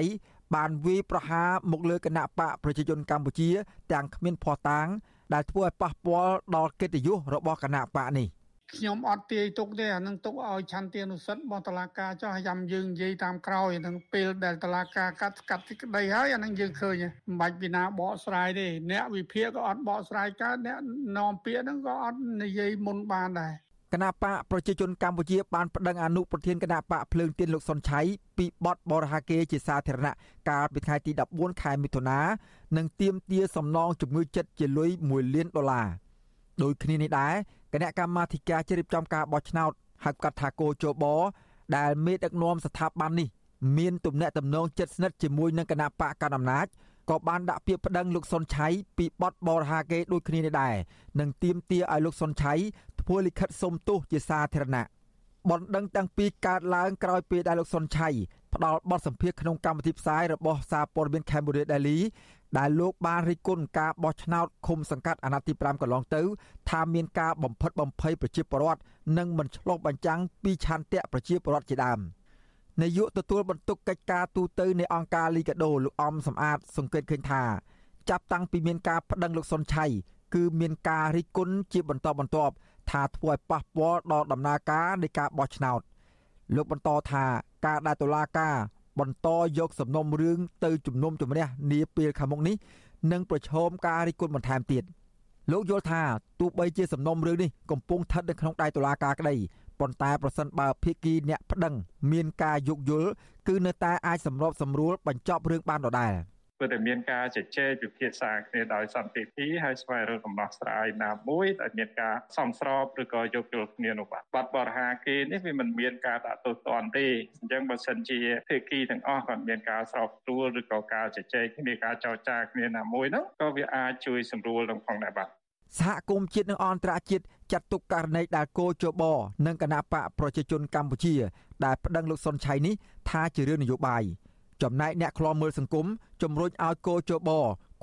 បានវាយប្រហារមកលើគណៈបកប្រជាជនកម្ពុជា ទាំងគ្មានភ័ស្តុតាង ដែលធ្វើឲ្យប៉ះពាល់ដល់កិត្តិយសរបស់គណៈបកនេះខ្ញុំអត់ទាយទុកទេអានឹងទុកឲ្យឆន្ទានុសិទ្ធិរបស់តុលាការចោះយ៉ាំយើងនិយាយតាមក្រោយនឹងពេលដែលតុលាការកាត់កាត់ទីក្តីហើយអានឹងយើងឃើញមិនបាច់ពីណាបកស្រាយទេអ្នកវិភាគក៏អត់បកស្រាយកើតអ្នកនាំពាក្យហ្នឹងក៏អត់និយាយមុនបានដែរ គណៈបកប្រជាជនកម្ពុជាបានប្តឹងអនុប្រធានគណៈបកភ្លើងទៀនលោកសុនឆៃពីបទបរិហាកេជាសាធារណៈកាលពីថ្ងៃទី14ខែមិថុនានិងទាមទារសំណងជំងឺចិត្តជាលុយ1លានដុល្លារដោយគ្នានេះដែរគណៈកម្មាធិការជ្រៀបចំការបោះឆ្នោតហៅកាត់ថាគោជបដែលមេដឹកនាំស្ថាប័ននេះមានទំនាក់ទំនងជិតស្និទ្ធជាមួយនឹងគណៈបកកណ្ដាលអំណាចក៏បានដាក់ពាក្យប្តឹងលោកសុនឆៃពីបទបរិហាកេដូចគ្នានេះដែរនិងទាមទារឲ្យលោកសុនឆៃ ធ្វើលិខិតសុំទោសជាសាធារណៈបណ្ដឹងទាំងពីរកើតឡើងក្រោយពេលដែលលោកសុនឆៃផ្ដល់បទសម្ភាសក្នុងកម្មវិធីផ្សាយរបស់សារព័ត៌មាន Cambodia Daily ដែលលោកបានរិះគន់ការបោះឆ្នោតឃុំសង្កាត់អាណត្តិទី5កន្លងទៅ ថាមានការបំផិតបំភ័យប្រជាពលរដ្ឋនិងមិនឆ្លុះបញ្ចាំងពីឆន្ទៈប្រជាពលរដ្ឋជាដើមនាយកទទួលបន្ទុកកិច្ចការទូតនៃអង្គការលីកាដូលោកអំសំអាត សង្កេតឃើញថាចាប់តាំងពីមានការប្តឹងលោកសុនឆៃគឺមានការរិះគន់ជាបន្តបន្ទាប់ ថាធ្វើឲ្យប៉ះពាល់ដល់ដំណើរការនៃការបោះឆ្នោតលោកបន្តថាការដែលតុលាការបន្តយកសំណុំរឿងទៅជំនុំជម្រះនាពេលខាងមុខនេះនឹងប្រឈមការរិះគន់បន្ថែមទៀតលោកយល់ថាទោះបីជាសំណុំរឿងនេះកំពុងស្ថិតនៅក្នុងដៃតុលាការក្តីប៉ុន្តែប្រសិនបើភាគីអ្នកប្តឹង មានការយោគយល់គឺនៅតែអាចសម្របសម្រួលបញ្ចប់រឿងបានដដែល។ គឺតែមានការជជែកពិភាក្សាគ្នាដោយសន្តិភាពហើយស្វែងរកដំណោះស្រាយណាមួយដែលមានការសមស្របឬក៏យោគយល់គ្នានោះបាទបាត់បរិហាគេនេះវាមិនមានការដាក់ទោសទណ្ឌទេអញ្ចឹងបើសិនជាភាគីទាំងអស់គាត់មានការស្របទួលឬក៏ការជជែកគ្នាការចរចាគ្នាណាមួយនោះក៏វាអាចជួយសម្រួលនឹងផងដែរបាទសហគមន៍ជាតិនិងអន្តរជាតិចាត់ទុកករណីដែលគោជបនិងគណៈបកប្រជាជនកម្ពុជា ដែលប្តឹងលោកសុនឆៃនេះថាជារឿងនយោបាយ ចំណែកអ្នកខ្លាំមើលសង្គមជំរុញឲ្យកោជប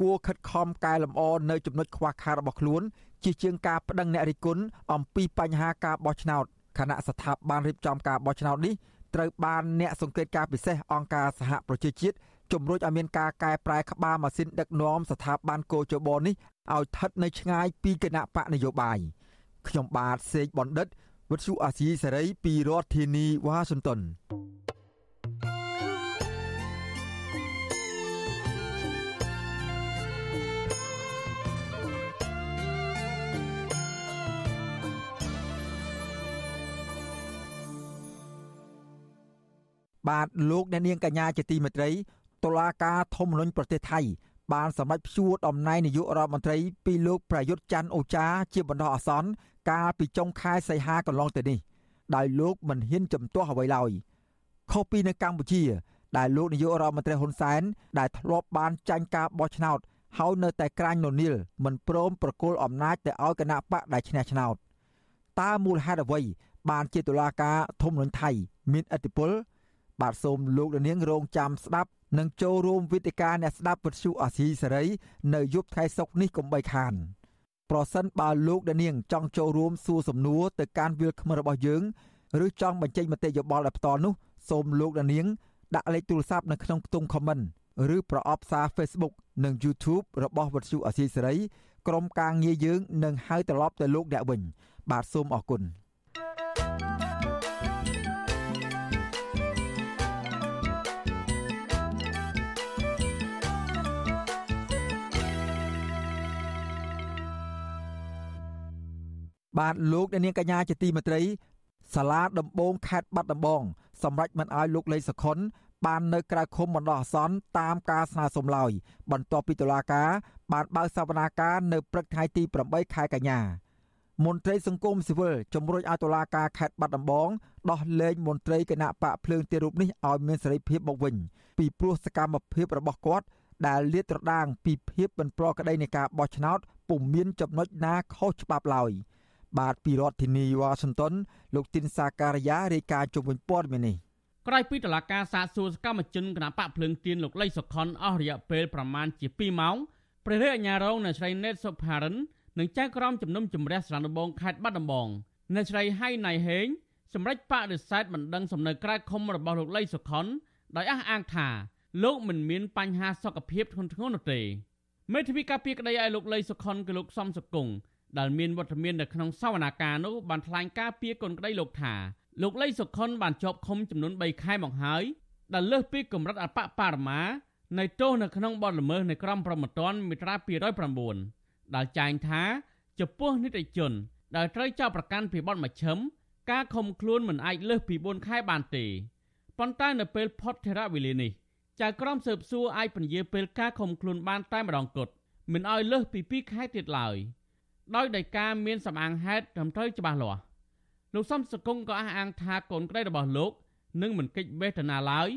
គួរខិតខំកែលម្អនៅចំណុចខ្វះខាតរបស់ខ្លួនជាជាងការប្តឹងអ្នករិះគន់អំពីបញ្ហាការបោះឆ្នោតគណៈស្ថាប័នរៀបចំការបោះឆ្នោតនេះត្រូវបានអ្នកសង្កេតការពិសេសអង្គការសហប្រជាជាតិជំរុញឲ្យមានការកែប្រែក្បាលម៉ាស៊ីនដឹកនាំស្ថាប័នកោជបនេះឲ្យស្ថិតនៅឆ្ងាយពីគណៈបកនយោបាយខ្ញុំបាទសេកបណ្ឌិតវិទ្យុអាស៊ីសេរីពីរដ្ឋធានីវ៉ាស៊ីនតោន បាទលោកអ្នកនាងកញ្ញាជាទីមេត្រីតុលាការធម្មនុញ្ញប្រទេសថៃបានសម្រេចព្យួរតំណែងនាយករដ្ឋមន្ត្រីពីលោកប្រយុទ្ធច័ន្ទអូចាជាបណ្ដោះអាសន្នកាលពីចុងខែសីហាកន្លងទៅនេះដោយលោកមិនហ៊ានជំទាស់អ្វីឡើយខុសពីនៅកម្ពុជា ដែលលោកនាយករដ្ឋមន្ត្រីហ៊ុនសែនដែលធ្លាប់បានចាញ់ការបោះឆ្នោតហើយនៅតែក្រាញននៀលមិនព្រមប្រគល់អំណាចទៅឲ្យគណៈបកដែលឈ្នះឆ្នោតតើមូលហេតុអ្វីបានជាតុលាការធម្មនុញ្ញថៃ មានអធិបុល បាទសូមលោកនាងរងចាំស្ដាប់និងចូលរួមវេទិកាអ្នកស្ដាប់វិទ្យុអាស៊ីសេរីនៅយប់ថ្ងៃសុក្រនេះកុំបីខានប្រសិនបើលោកនាងចង់ចូលរួមសួរសំណួរទៅកាន់វាលខ្មៅរបស់យើងឬចង់បញ្ចេញមតិយោបល់ដោយផ្ទាល់នោះសូមលោកនាងដាក់លេខទូរស័ព្ទនៅក្នុងខ្ទង់ comment ឬប្រអប់សារ Facebook និង YouTube របស់វិទ្យុអាស៊ីសេរីក្រុមការងារយើងនឹងហៅត្រឡប់ទៅលោកអ្នកវិញ បាទសូមអរគុណ បាទលោកអ្នកនាងកញ្ញាជាទីមេត្រីសាលាដំបងខេត្តបាត់ដំបងសម្រាប់មិនឲ្យលោកលេងសខុនបាននៅក្រៅឃុំបណ្ដោះអាសន្នតាមការស្នើសុំឡើយបន្ទាប់ពីតុលាការបានបើកសវនាការនៅព្រឹកថ្ងៃទី8ខែកញ្ញាមន្ត្រីសង្គមស៊ីវិលជំរុញឲ្យតុលាការខេត្តបាត់ដំបងដោះលែងមន្ត្រីគណៈបកភ្លើងទីរូបនេះឲ្យមានសេរីភាពមកវិញពីព្រោះសកម្មភាពរបស់គាត់ដែលលាតត្រដាងពីភាពមិនប្រក្រតីនៃការបោះឆ្នោតពុំមានចំណុចណាខុសច្បាប់ឡើយ។ បាទពីរដ្ឋធានីវ៉ាស៊ីនតោនលោកទីនសាការីយ៉ារាយការណ៍ជុំវិញព័ត៌មាននេះក្រោយពីតឡាការសាកសួរសកម្មជនគណបកភ្លើងទៀនលោកលីសុខុនអស់រយៈពេលប្រមាណជា2ម៉ោងព្រះរាជអាជ្ញារងនៅស្រីណេតសុផារិននិងចៅក្រមជំនុំជម្រះស្រានដំបងខេត្តបាត់ដំបងនៅស្រីហៃណៃហេងសម្រាប់បដិសេធមិនដឹងសំណើក្រៅខុំរបស់លោកលីសុខុនដោយអះអាងថាលោកមិនមានបញ្ហាសុខភាពធ្ងន់ធ្ងរនោះទេមេធាវីការពារក្តីឲ្យលោកលីសុខុនគឺលោកសំសុគង្គ ដែលមានវត្តមាននៅក្នុងសវនាការនោះបានថ្លែងការពីកូនក្តីលោកថាលោកលីសុខុនបានជាប់ឃុំចំនួន3ខែមកហើយដែលលើសពីកម្រិតអបបរមានៃទោសនៅក្នុងបទល្មើសនៃក្រមព្រហ្មទណ្ឌមាត្រា209ដែលចែងថាចំពោះនិតិជន ដែលត្រូវចោទប្រកាន់ពីបទមជ្ឈិមការឃុំខ្លួនមិនអាចលើសពី4ខែបានទេប៉ុន្តែនៅពេលផុតធរវេលានេះចៅក្រមស៊ើបសួរអាចពន្យាពេលការឃុំខ្លួនបានតែម្ដងគត់មិនឲ្យលើសពី2ខែទៀតឡើយ ដោយដោយការមានសម្អាងហេតុត្រឹមត្រូវច្បាស់លាស់លោកសំសកុងក៏អះអាងថាកូនក្តីរបស់លោកនឹងមិនកិច្ចវេទនាឡើយ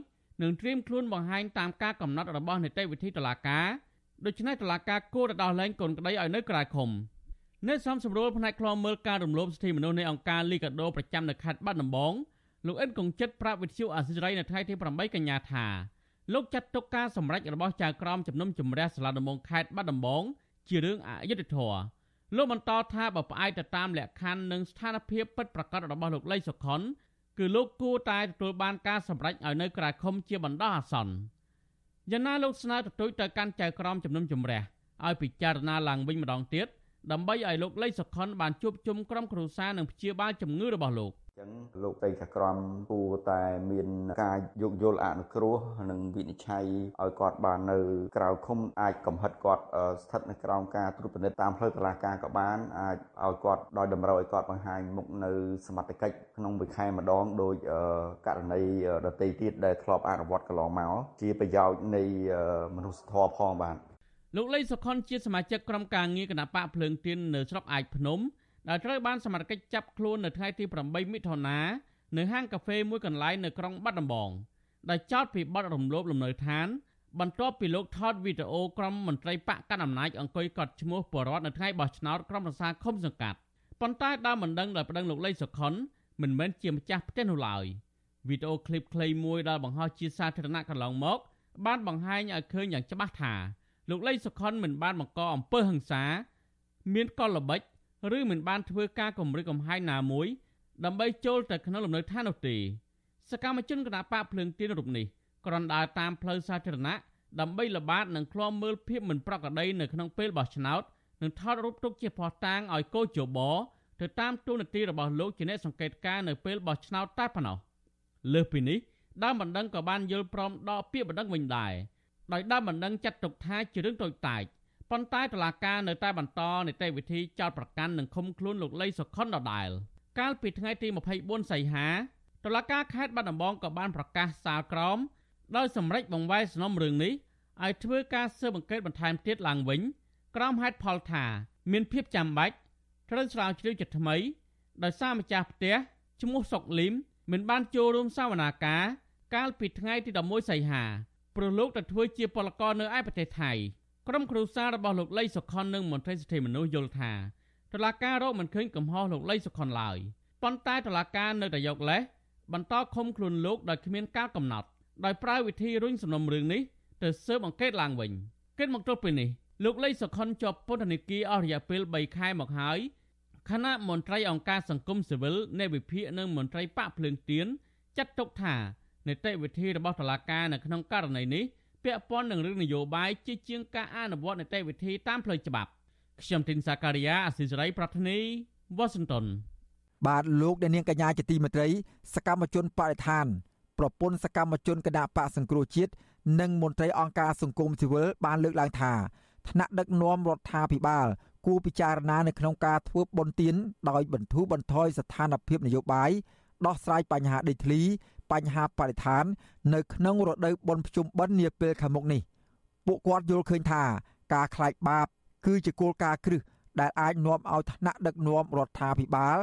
នឹងត្រៀមខ្លួនបង្ហាញតាមការកំណត់របស់នីតិវិធីតុលាការដូច្នេះតុលាការគួរតែដោះលែងកូនក្តីឲ្យនៅក្រៅឃុំអ្នកសំសម្រួលផ្នែកខ្លមមើលការរំលោភសិទ្ធិមនុស្សនៃអង្គការលីកាដូប្រចាំនៅខេត្តបាត់ដំបងលោកអិនកុងចិត្តប្រាប់វិទ្យុអាស៊ីសេរីនៅថ្ងៃទី8កញ្ញាថាលោកចាត់ទុកការសម្រេចរបស់ចៅក្រមជំនុំជម្រះសាលាដំបងខេត្តបាត់ដំបងជារឿងអយុត្តិធម៌ លោកបន្តថាបើផ្អែកទៅតាមលក្ខខណ្ឌនិងស្ថានភាពពិតប្រាកដរបស់លោកលីសុខុនគឺលោកគួរតែទទួលបានការសម្រេចឲ្យនៅក្រៅឃុំជាបណ្ដោះអាសន្នយ៉ាងណាលោកស្នើទទូចទៅកាន់ចៅក្រមជំនុំជម្រះឲ្យពិចារណាឡើងវិញម្ដងទៀតដើម្បីឲ្យលោកលីសុខុនបានជួបជុំក្រុមគ្រួសារនិងព្យាបាលជំងឺរបស់លោកចឹងលោកតីចក្រមគួរតែមានការយោគយល់អនុគ្រោះនិងវិនិច្ឆ័យឲ្យគាត់បាននៅក្រៅឃុំអាចកំហិតគាត់ស្ថិតនៅក្រោមការត្រួតពិនិត្យតាមផ្លូវតុលាការក៏បានអាចឲ្យគាត់ដោយតម្រូវឲ្យគាត់បង្ហាញមុខនៅសមត្ថកិច្ចក្នុងមួយខែម្ដងដោយករណីដតីទៀតដែលធ្លាប់អនុវត្តកន្លងមកជាប្រយោជន៍នៃមនុស្សធម៌ផងបាទលោកលីសុខុនជាសមាជិកក្រុមការងារគណៈបកភ្លើងទៀននៅស្រុកអាចភ្នំ ដែលត្រូវបានសមត្ថកិច្ចចាប់ខ្លួននៅថ្ងៃទី8មិថុនានៅហាងកាហ្វេមួយកន្លែងនៅក្រុងបាត់ដំបងដែលចោទពីបទរំលោភលំនៅឋាន បន្ទាប់ពីលោកថតវីដេអូក្រុមមន្ត្រីបកកណ្ដាលអំណាចអង្គុយកត់ឈ្មោះបរដ្ឋនៅថ្ងៃបោះឆ្នោតក្រុមប្រឹក្សាឃុំសង្កាត់ប៉ុន្តែដើមមិនដឹងដល់ប្តឹងលោកលីសុខុនមិនមែនជាម្ចាស់ផ្ទះនោះឡើយវីដេអូឃ្លីបខ្លីមួយដែលបង្ហោះជាសាធារណៈកន្លងមក បានបង្ហាញឲ្យឃើញយ៉ាងច្បាស់ថាលោកលីសុខុនមិនបានបង្កអំពើហិង្សាមានកលល្បិច ឬមិនបានធ្វើការគម្រិតកំហែងណាមួយដើម្បីចូលទៅក្នុងលំនៅឋាននោះទេសកម្មជនគណបកភ្លើងទៀនរូបនេះគ្រាន់ដើរតាមផ្លូវសាធារណៈដើម្បីល្បាតនិងឃ្លាំមើលភាពមិនប្រក្រតីនៅក្នុងពេលបោះឆ្នោតនិងថតរូបទុកជាភស្តុតាងឲ្យកោជបទៅតាមទូនាទីរបស់លោកជាអ្នកសង្កេតការនៅពេលបោះឆ្នោតតែប៉ុណ្ណោះលើសពីនេះដើមបណ្ដឹងក៏បានយល់ព្រមដកពាក្យបណ្ដឹងវិញដែរដោយដើមបណ្ដឹងចាត់ទុកថាជារឿងតូចតាច ប៉ុន្តែតុលាការនៅតែបន្តនីតិវិធីចោទប្រកាន់និងឃុំខ្លួនលោកលីសុខុនដដែលកាលពីថ្ងៃទី24សីហាតុលាការខេត្តបាត់ដំបងក៏បានប្រកាសសាលក្រមដោយសម្រេចបង្វែរសំណុំរឿងនេះឲ្យធ្វើការស៊ើបអង្កេតបន្ថែមទៀតឡើងវិញក្រោមហេតុផលថា មានភាពចាំបាច់ត្រូវស្រាវជ្រាវជាថ្មីដោយសារម្ចាស់ផ្ទះឈ្មោះសុកលីមមិនបានចូលរួមសវនាការកាលពីថ្ងៃទី11សីហាព្រោះលោកទៅធ្វើជាពលករនៅឯប្រទេសថៃ ក្រុមគ្រួសាររបស់លោកលីសុខុននិងមន្ត្រីសិទ្ធិមនុស្សយល់ថាតឡាការរកមិនឃើញកំហុសលោកលីសុខុនឡើយប៉ុន្តែតឡាការនៅតែយកលេសបន្តឃុំខ្លួនលោកដោយគ្មានការកំណត់ដោយប្រើវិធីរុញសំណុំរឿងនេះទៅស៊ើបអង្កេតឡើងវិញគិតមកទល់ពេលនេះលោកលីសុខុនជាប់ពន្ធនាគារអស់រយៈពេល3ខែមកហើយគណៈមន្ត្រីអង្គការសង្គមស៊ីវិលនៃវិភាគនិងមន្ត្រីបកភ្លើងទៀនចាត់ទុកថានីតិវិធីរបស់តុលាការនៅក្នុងករណីនេះ ពាក់ព័ន្ធនឹងរឿងនយោបាយជាជាងការអនុវត្តនីតិវិធីតាមផ្លូវច្បាប់ខ្ញុំទីនសាការីយ៉ាអស៊ីសេរីប្រធានីវ៉ាស៊ីនតោនបាទលោកអ្នកនាងកញ្ញាជាទីមេត្រី សកម្មជនបរិស្ថាន ប្រពន្ធសកម្មជនគណៈបកសង្គ្រោះជាតិនិងមន្ត្រីអង្គការសង្គមស៊ីវិលបានលើកឡើងថាថ្នាក់ដឹកនាំរដ្ឋាភិបាលគួរពិចារណានៅក្នុងការធ្វើបន់ទៀនដោយបន្ធូរបន្ថយស្ថានភាពនយោបាយដោះស្រាយបញ្ហាដីធ្លី បញ្ហាបរិស្ថាន នៅក្នុងរដូវបុណ្យភ្ជុំបិណ្ឌនាពេលខាងមុខនេះពួកគាត់យល់ឃើញថាការខ្លាចបាប គឺជាគោលការណ៍គ្រឹះដែលអាចនាំឲ្យថ្នាក់ដឹកនាំរដ្ឋាភិបាល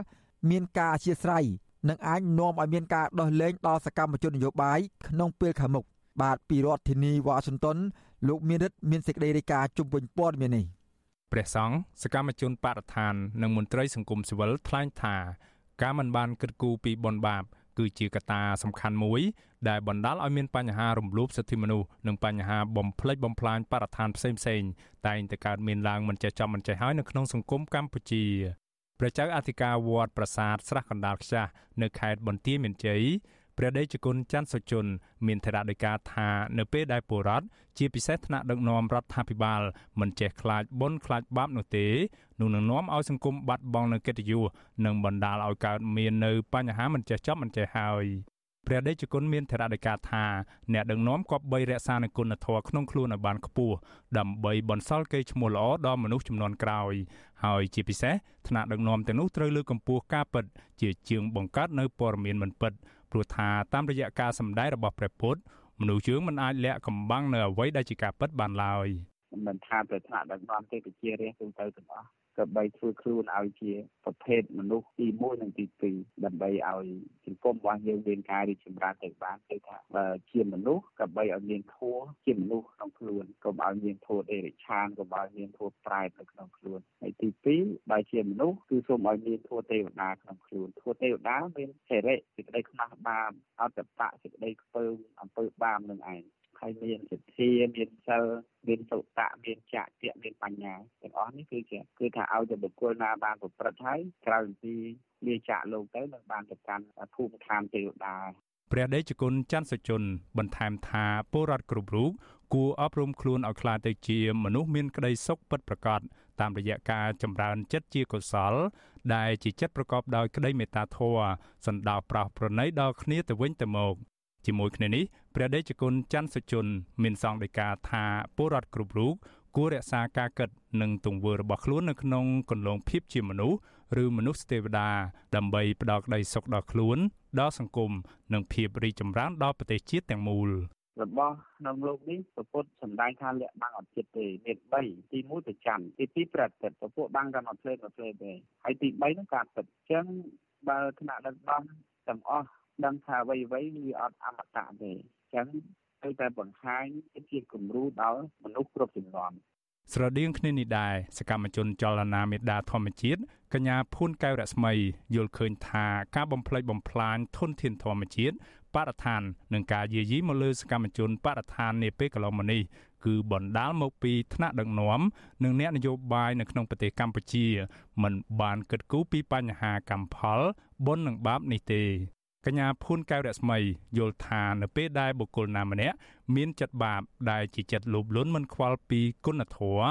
មានការអធិស្ឋាននិងអាចនាំឲ្យមានការដោះលែងដល់សកម្មជននយោបាយក្នុងពេលខាងមុខបាទពីរដ្ឋធានីវ៉ាស៊ីនតោនលោកមានរិទ្ធមានសេចក្តីរាយការណ៍ជុំវិញព័ត៌មាននេះព្រះសង្ឃសកម្មជនបរិស្ថាន និងមន្ត្រីសង្គមស៊ីវិលថ្លែងថាការមិនបានគិតគូរពីបនបាប គឺជាកត្តាសំខាន់មួយដែលបណ្ដាលឲ្យមានបញ្ហារំលោភសិទ្ធិមនុស្សនិងបញ្ហាបំផ្លិចបំផ្លាញបរិស្ថានផ្សេងៗតែងតែកើតមានឡើងមិនចេះចំមិនចេះហើយនៅក្នុងសង្គមកម្ពុជាព្រះចៅអធិការវត្តប្រាសាទស្រះកណ្ដាលខ្ចាស់នៅខេត្តបន្ទាយមានជ័យ ព្រះដេចគុណច័ន្ទសុជន មានថេរដីកាថានៅពេលដែលពលរដ្ឋជាពិសេសថ្នាក់ដឹកនាំរដ្ឋាភិបាលមិនចេះខ្លាចបុណ្យខ្លាចបាបនោះទេនោះនឹងនាំឲ្យសង្គមបាត់បង់នូវកិត្តិយសនិងបណ្ដាលឲ្យកើតមាននៅបញ្ហាមិនចេះចប់មិនចេះហើយព្រះដេចគុណមានថេរដីកាថាអ្នកដឹកនាំគប្បីរក្សានូវគុណធម៌ក្នុងខ្លួនឲ្យបានខ្ពស់ដើម្បីបន្សល់កេរ្តិ៍ឈ្មោះល្អដល់មនុស្សចំនួនក្រោយហើយជាពិសេសថ្នាក់ដឹកនាំទាំងនោះត្រូវលើកកម្ពស់ការពិតជាជាងបង្កើតនៅព័ត៌មានមិនពិត ព្រោះថាតាមរយៈការសម្ដែងរបស់ព្រះពុទ្ធមនុស្សយើងមិនអាចលាក់កំបាំងនៅអ្វីដែលជាការពិតបានឡើយមិនថាប្រធានដឹកនាំទេគឺជារាជទូទៅទាំងអស់ ក៏បីធ្វើខ្លួនឲ្យជាប្រភេទមនុស្សទី1និងទី2ដើម្បីឲ្យសង្គមរបស់យើងមានការរីកចម្រើនទៅបានគឺថាបើជាមនុស្សក៏បីឲ្យមានធัวជាមនុស្សក្នុងខ្លួនកុំឲ្យមានធัวអេរិឆានកុំឲ្យមានធัวប្រែតនៅក្នុងខ្លួនហើយទី2បើជាមនុស្សគឺសូមឲ្យមានធัวទេវតាក្នុងខ្លួនធัวទេវតាមានសេរីសេចក្តីខ្មាស់បាបអត្តបៈសេចក្តីខ្ពើមអំពើបាបនឹងឯង ហើយមានសទ្ធាមានសិលមានសុតៈមានចក្តិមានបញ្ញាទាំងអស់នេះគឺជាគឺថាឲ្យតែបុគ្គលណាបានប្រព្រឹត្តហើយក្រៅពីលាចាកលោកទៅនឹងបានទៅកាន់ភូមិឋានទេវតាព្រះដេចគុណច័ន្ទសុជន បន្ថែមថាពលរដ្ឋគ្រប់រូបគួរអប់រំខ្លួនឲ្យក្លាយទៅជាមនុស្សមានក្តីសុខពិតប្រាកដតាមរយៈការចម្រើនចិត្តជាកុសល ដែលជាចិត្តប្រកបដោយក្តីមេត្តាធម៌សន្តោសប្រោសប្រណីដល់គ្នាទៅវិញទៅមក ជាមួយគ្នានេះព្រះដេចគុណច័ន្ទសុជន មានសង្ឃដីកាថាពលរដ្ឋគ្រប់រូបគួររក្សាការគិតនិងទង្វើរបស់ខ្លួននៅក្នុងគន្លងភាពជាមនុស្សឬមនុស្សទេវតា ដើម្បីផ្ដល់ក្តីសុខដល់ខ្លួន ដល់សង្គមនិងភាពរីកចម្រើនដល់ប្រទេសជាតិទាំងមូលរបស់ក្នុងលោកនេះពពុទ្ធសម្ដែងថាលក្ខបាំងអត់ចិត្តទេមាន3ទី1ប្រច័នទី2ប្រតិទពពួកបាំងតែមកផ្លេតមកផ្លេតទេហើយទី3នោះការពិតអញ្ចឹងបើថ្នាក់ដឹកនាំទាំងអស់ ដឹងថាអ្វីអ្វីវាអត់អមតៈទេអញ្ចឹងត្រូវតែបង្ហាញជាគំរូដល់មនុស្សគ្រប់ជំនាន់ស្រដៀងគ្នានេះដែរសកម្មជនចលនាមេដាធម្មជាតិកញ្ញាភួនកែវរស្មីយល់ឃើញថាការបំផ្លិចបំផ្លាញធនធានធម្មជាតិបរិស្ថាននិងការយាយីមកលើសកម្មជនបរិស្ថាននាពេលកន្លងមកនេះគឺបណ្ដាលមកពីថ្នាក់ដឹកនាំនិងអ្នកនយោបាយនៅក្នុងប្រទេសកម្ពុជា មិនបានគិតគូរពីបញ្ហាកម្មផលបុណ្យនិងបាបនេះទេ កញ្ញាភួនកែវរស្មីយល់ថានៅពេលដែលបុគ្គលណាម្នាក់មានចិត្តបាបដែលជាចិត្តលោភលន់មិនខ្វល់ពីគុណធម៌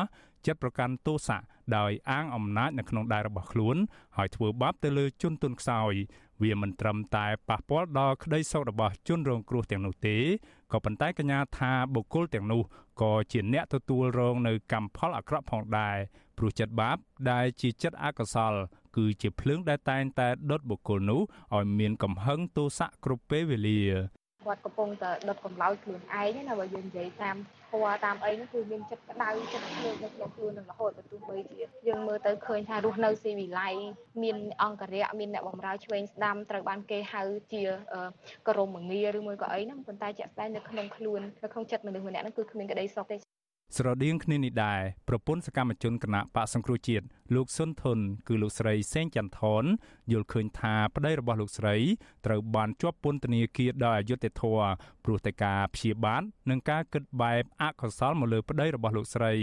ចិត្តប្រកាន់ទោសៈដោយអាងអំណាចនៅក្នុងដៃរបស់ខ្លួន ហើយធ្វើបាបទៅលើជនទុនខ្សោយ វាមិនត្រឹមតែប៉ះពាល់ដល់ក្តីសុខរបស់ជនរងគ្រោះទាំងនោះទេក៏ប៉ុន្តែកញ្ញាថាបុគ្គលទាំងនោះក៏ជាអ្នកទទួលរងនៅកម្មផលអាក្រក់ផងដែរព្រោះចិត្តបាបដែលជាចិត្តអកុសល គឺជាភ្លើងដែលតែងតែដុតបុគ្គលនោះឲ្យមានកំហឹងទោសៈគ្រប់ពេលវេលាគាត់កំពុងតែដុតកម្លោចខ្លួនឯងណាបើយើងនិយាយតាមធម៌តាមអីនោះគឺមានចិត្តក្តៅចិត្តភ្លើងនៅក្នុងខ្លួននឹងរហូតទៅទោះបីជាយើងមើលទៅឃើញថារស់នៅស៊ីវិល័យមានអង្គរៈមានអ្នកបម្រើឆ្វេងស្ដាំត្រូវបានគេហៅជាក្រមងារឬមួយក៏អីហ្នឹងប៉ុន្តែជាក់ស្ដែងនៅក្នុងខ្លួននៅក្នុងចិត្តមនុស្សម្នាក់ហ្នឹងគឺគ្មានក្តីសុខទេ ស្រដៀងគ្នានេះដែរប្រពន្ធសកម្មជនគណៈបកសង្គ្រោះជាតិលោកសុនធុនគឺលោកស្រីសេងចន្ទថនយល់ឃើញថាប្តីរបស់លោកស្រីត្រូវបានជាប់ពន្ធនាគារដោយអយុត្តិធម៌ព្រោះតែការព្យាបាទនិងការគិតបែបអកុសលមកលើប្តីរបស់លោកស្រី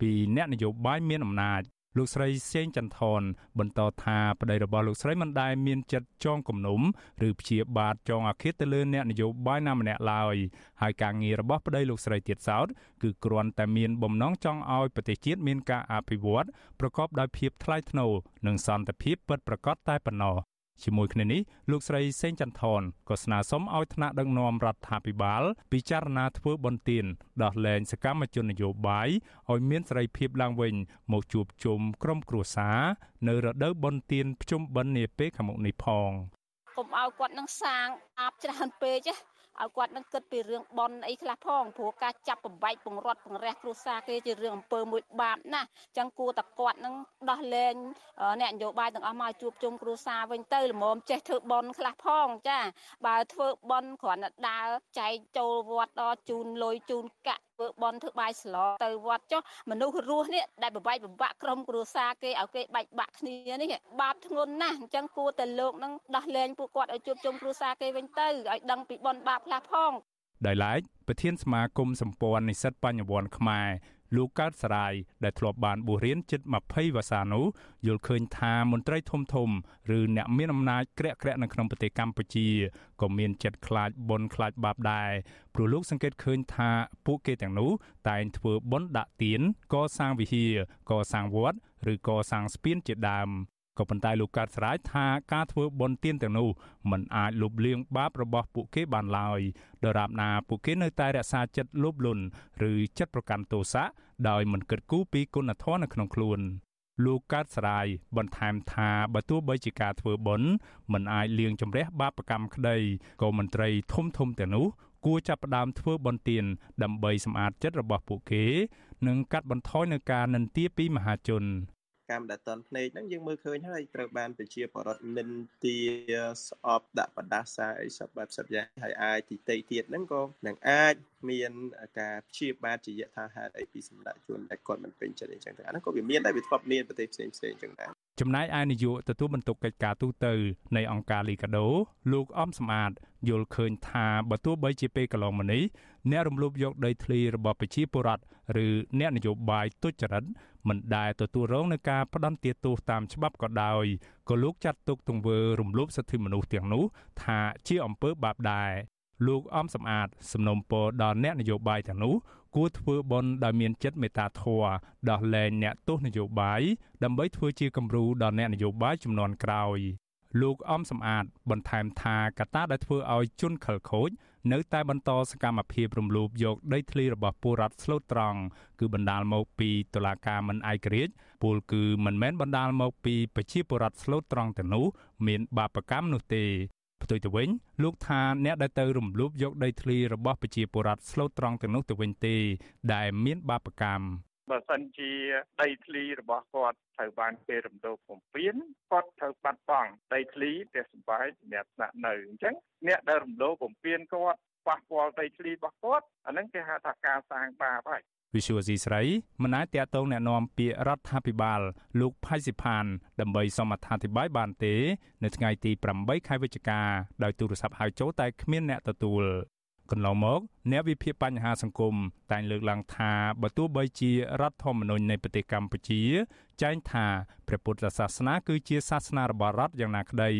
ពីអ្នកនយោបាយមានអំណាច លោកស្រីសេងចន្ទថនបន្តថាប្តីរបស់លោកស្រីមិនដែលមានចិត្តចងគំនុំឬព្យាបាទចងអាឃាតទៅលើអ្នកនយោបាយណាម្នាក់ឡើយហើយការងាររបស់ប្តីលោកស្រីទៀតសោតគឺគ្រាន់តែមានបំណងចង់ឲ្យប្រទេសជាតិមានការអភិវឌ្ឍប្រកបដោយភាពថ្លៃថ្នូរនិងសន្តិភាពពិតប្រាកដតែប៉ុណ្ណោះ ជាមួយគ្នានេះលោកស្រីសេងចន្ទថនក៏ស្នើសុំឲ្យថ្នាក់ដឹកនាំរដ្ឋាភិបាល ពិចារណាធ្វើបន្ទានដោះលែងសកម្មជននយោបាយឲ្យមានសេរីភាពឡើងវិញ មកជួបជុំក្រុមគ្រួសារនៅរដូវបន្ទានភ្ជុំបិណ្ឌនាពេលខាងមុខនេះផងកុំឲ្យគាត់នឹងសាងអាបច្រើនពេកណា ឲ្យគាត់នឹងគិតពីរឿងបនអីខ្លះផងព្រោះការចាប់បំបែកបង្រត់បង្រះគ្រួសារគេជារឿងអំពើមួយបាបណាស់អញ្ចឹងគួរតែគាត់នឹងដោះលែងអ្នកនយោបាយទាំងអស់មកជួបជុំគ្រួសារវិញទៅល្មមចេះធ្វើបនខ្លះផងចាបើធ្វើបនគ្រាន់តែដើរចែកចូលវត្តដល់ជូនលុយជូនកាក់ធ្វើបន់ធ្វើបាយស្លទៅវត្តចុះមនុស្សរស់នេះដែលបបែកបំបាក់ក្រុមគ្រួសារគេឲ្យគេបែកបាក់គ្នានេះបាបធ្ងន់ណាស់អញ្ចឹងគួរតែលោកនឹងដោះលែងពួកគាត់ឲ្យជួបជុំគ្រួសារគេវិញទៅឲ្យដឹងពីបន់បាបខ្លះផងដោយឡែកប្រធានសមាគមសម្ព័ន្ធនិស្សិតបញ្ញវន្តខ្មែរ លោកកើតសរាយដែលធ្លាប់បានបួសរៀនជិត20វស្សានោះយល់ឃើញថាមន្ត្រីធំធំឬអ្នកមានអំណាចក្រាក់ក្រាក់នៅក្នុងប្រទេសកម្ពុជាក៏មានចិត្តខ្លាចបុណ្យខ្លាចបាបដែរព្រោះលោកសង្កេតឃើញថាពួកគេទាំងនោះតែងធ្វើបុណ្យដាក់ទានកសាងវិហារកសាងវត្តឬកសាងស្ពានជាដើម ក៏ប៉ុន្តែលោកកើតស្រាយថាការធ្វើបុណ្យទានទាំងនោះมันអាចលុបលាងបាបរបស់ពួកគេបានឡើយដរាបណាពួកគេនៅតែរក្សាចិត្តលោភលន់ឬចិត្តប្រកាន់ទោសៈដោយមិនគិតគូរពីគុណធម៌នៅក្នុងខ្លួនលោកកើតស្រាយបន្ថែមថាបើទោះបីជាការធ្វើបុណ្យមិនអាចលាងជម្រះបាបកម្មក្តីក៏មន្ត្រីធំធំទាំងនោះគួរចាប់ផ្ដើមធ្វើបុណ្យទានដើម្បីសម្អាតចិត្តរបស់ពួកគេ និងកាត់បន្ថយនូវការនិន្ទាពីមហាជន កម្មដែលតន់ភ្នែកហ្នឹងយើងមើលឃើញហើយត្រូវបានប្រជាពលរដ្ឋនិន្ទាស្អប់ដាក់បដាសាអីសពបែបសពយ៉ាងហើយអាចទីតិទៀតហ្នឹងក៏នឹងអាចមានការព្យាបាទជាយថាហេតុអីពីសម្ដេចជនដែលគាត់មិនពេញចិត្តអីចឹងទៅអាហ្នឹងក៏វាមានដែរវាធ្លាប់មានប្រទេសផ្សេងផ្សេងចឹងដែរ ចំណែកឯនាយកទទួលបន្ទុកកិច្ចការទូតនៃអង្គការលីកាដូលោកអំសំអាតយល់ឃើញថាបើទោះបីជាពេលកន្លងមកនេះអ្នករំលោភយកដីធ្លីរបស់ប្រជាពលរដ្ឋឬអ្នកនយោបាយទុច្ចរិតមិនដែលទទួលរងនឹងការផ្ដន្ទាទោសតាមច្បាប់ក៏ដោយក៏លោកចាត់ទុកទង្វើរំលោភសិទ្ធិមនុស្សទាំងនោះថាជាអំពើបាបដែរលោកអំសំអាតសំណូមពរដល់អ្នកនយោបាយទាំងនោះ គួរធ្វើបន់ដោយមានចិត្តមេត្តាធម៌ដោះលែងអ្នកទោសនយោបាយដើម្បីធ្វើជាគំរូដល់អ្នកនយោបាយចំនួនក្រោយលោកអំសំអាតបន្ថែមថាកត្តាដែលធ្វើឲ្យជនខិលខូចនៅតែបន្តសកម្មភាពរំលោភយកដីធ្លីរបស់ពលរដ្ឋស្លូតត្រង់គឺបណ្ដាលមកពីតុលាការមិនឯករាជ្យពលគឺមិនមែនបណ្ដាលមកពីប្រជាពលរដ្ឋស្លូតត្រង់ទាំងនោះមានបាបកម្មនោះទេ ផ្ទុយទៅវិញលោកថាអ្នកដែលទៅរំលោភយកដីធ្លីរបស់ប្រជាពលរដ្ឋស្លូតត្រង់ទាំងនោះទៅវិញទេ ដែលមានបាបកម្មបើសិនជាដីធ្លីរបស់គាត់ត្រូវបានគេរំលោភបំពានគាត់ត្រូវបាត់បង់ដីធ្លីផ្ទះសម្បែងសម្រាប់ស្នាក់នៅអញ្ចឹងអ្នកដែលរំលោភបំពានគាត់ប៉ះពាល់ដីធ្លីរបស់គាត់អាហ្នឹងគេហៅថាការសាងបាបហើយ វិសុវស៊ីស្រីមិនអាចតាក់ទងแนะនាំពាក្យរដ្ឋាភិបាលលោកផៃសិផានដើម្បីសូមអត្ថាធិប្បាយបានទេ នៅថ្ងៃទី8ខែវិច្ឆិកាដោយទូរស័ព្ទហៅចូលតែគ្មានអ្នកទទួល កន្លងមកអ្នកវិភាគបញ្ហាសង្គមតែងលើកឡើងថាបើទោះបីជារដ្ឋធម្មនុញ្ញនៃប្រទេសកម្ពុជាចែងថាព្រះពុទ្ធសាសនាគឺជាសាសនារបស់រដ្ឋយ៉ាងណាក្តី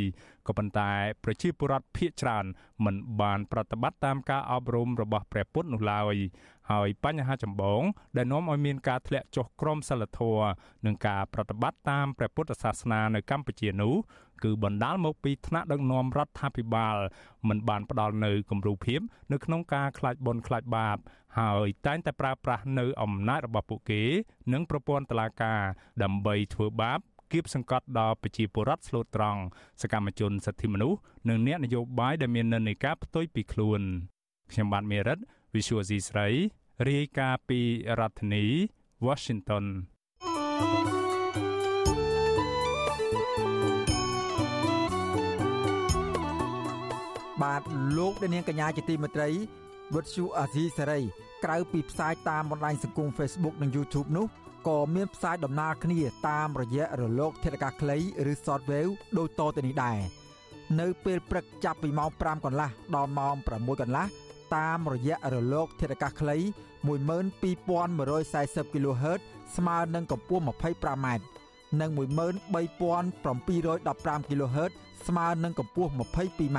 ក៏ប៉ុន្តែប្រជាពលរដ្ឋភាគច្រើនមិនបានប្រតិបត្តិតាមការអប់រំរបស់ព្រះពុទ្ធនោះឡើយហើយបញ្ហាចម្បងដែលនាំឲ្យមានការធ្លាក់ចុះក្រមសីលធម៌និងការប្រតិបត្តិតាមព្រះពុទ្ធសាសនានៅកម្ពុជានោះ គឺបណ្ដាលមកពីថ្នាក់ដឹកនាំរដ្ឋាភិបាលមិនបានផ្ដល់នៅគំរូភាពនៅក្នុងការខ្លាចបុណ្យខ្លាចបាប ហើយតែងតែប្រើប្រាស់នៅអំណាចរបស់ពួកគេ និងប្រព័ន្ធតុលាការ ដើម្បីធ្វើបាបគៀបសង្កត់ដល់ប្រជាពលរដ្ឋស្លូតត្រង់សកម្មជនសិទ្ធិមនុស្សនិងអ្នកនយោបាយដែលមាននិន្នាការផ្ទុយពីខ្លួនខ្ញុំបាទមេរិត Visual C ស្រីរាយការណ៍ពីរដ្ឋធានី Washington បាទលោកនាងកញ្ញាជាទីមេត្រីវិទ្យុអាស៊ីសេរីក្រៅពីផ្សាយតាមបណ្ដាញសង្គម Facebook និង YouTube នោះក៏មានផ្សាយដំណើរគ្នាតាមរយៈរលក ធាតុអាកាសខ្លីឬ Shortwave ដូចតទៅនេះដែរនៅពេលព្រឹកចាប់ពីម៉ោង5កន្លះដល់ម៉ោង6កន្លះតាមរយៈរលក ធាតុអាកាសខ្លី12140 kHz ស្មើនឹងកម្ពស់ 25m និង13715 kHz ស្មើនឹងកម្ពស់ 22m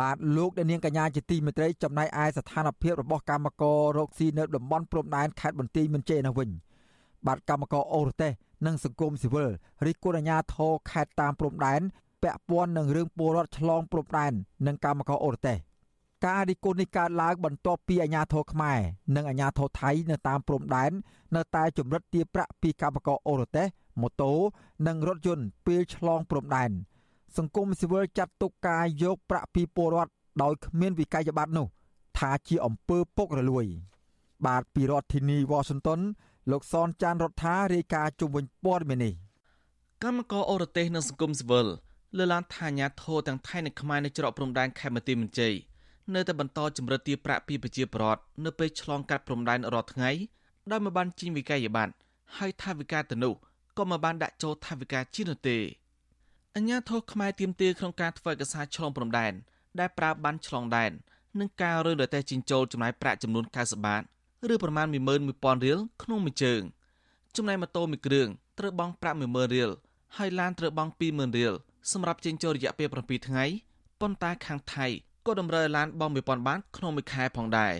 បាទលោកអ្នកនាងកញ្ញាជាទីមេត្រីចំណែកឯស្ថានភាពរបស់កម្មកររកស៊ីនៅតំបន់ព្រំដែនខេត្តបន្ទាយមានជ័យនោះវិញបាទកម្មករអូរទេស និងសង្គមស៊ីវិលរិះគន់អាជ្ញាធរខេត្តតាមព្រំដែនពាក់ព័ន្ធនឹងរឿងពលរដ្ឋឆ្លងព្រំដែននិងកម្មករអូរទេសការរិះគន់នេះកើតឡើងបន្ទាប់ពីអាជ្ញាធរខ្មែរនិងអាជ្ញាធរថៃនៅតាមព្រំដែននៅតែចម្រិតទារប្រាក់ពីកម្មករអូរ៉ូតេសម៉ូតូនិងរថយន្តពេលឆ្លងព្រំដែន សង្គមស៊ីវិលចាត់ទុកការយកប្រាក់ពីពលរដ្ឋដោយគ្មានវិក័យប័ត្រនោះ ថាជាអំពើពុករលួយ បាទពីរដ្ឋធានីវ៉ាស៊ីនតោនលោកសនចានរដ្ឋារាយការណ៍ជុំវិញព័ត៌មាននេះកម្មករអូរ៉ូទេសនិងសង្គមស៊ីវិលលើឡានថាញាធរទាំងថៃនិងខ្មែរនៅច្រកព្រំដែនខេមរទីមន្ជ័យនៅតែបន្តចម្រិតទារប្រាក់ពីប្រជាពលរដ្ឋនៅពេលឆ្លងកាត់ព្រំដែនរាល់ថ្ងៃដោយមិនបានជិញវិក័យប័ត្រហើយថាវិការទៅនោះក៏មិនបានដាក់ចូលថាវិការជានោះទេ អញ្ញាធរខ្មែរទៀមទាក្នុងការធ្វើឯកសារឆ្លងព្រំដែនដែលប្រើបានឆ្លងដែននឹងការរើលើតែចិញ្ចូលចំណាយប្រាក់ចំនួន90បាតឬប្រមាណ11000រៀលក្នុងមួយជើងចំណែកម៉ូតូមួយគ្រឿងត្រូវបង់ប្រាក់10000រៀលហើយឡានត្រូវបង់20000រៀលសម្រាប់ចេញចូលរយៈពេល7ថ្ងៃប៉ុន្តែខាងថៃក៏តម្រូវឲ្យឡានបង់1000បាតក្នុងមួយខែផងដែរ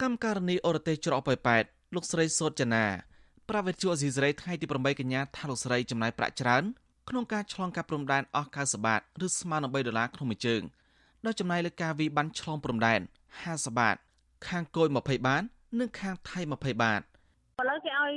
កម្មការនីអរទេសច្រកប៉ោយប៉ែតលោកស្រីសូតចនាប្រាវិទ្យាអេស៊ីសរ៉ៃថ្ងៃទី8កញ្ញាថាលោកស្រីចំណាយប្រាក់ច្រើន ក្នុងការឆ្លងកាត់ព្រំដែនអស់90បាតឬស្មើនឹង3ដុល្លារក្នុងមួយជើងដោយចំណាយលើការវាយបានឆ្លងព្រំដែន50បាត ខាងគយ20បាត និងខាងថៃ20បាតឥឡូវគេឲ្យ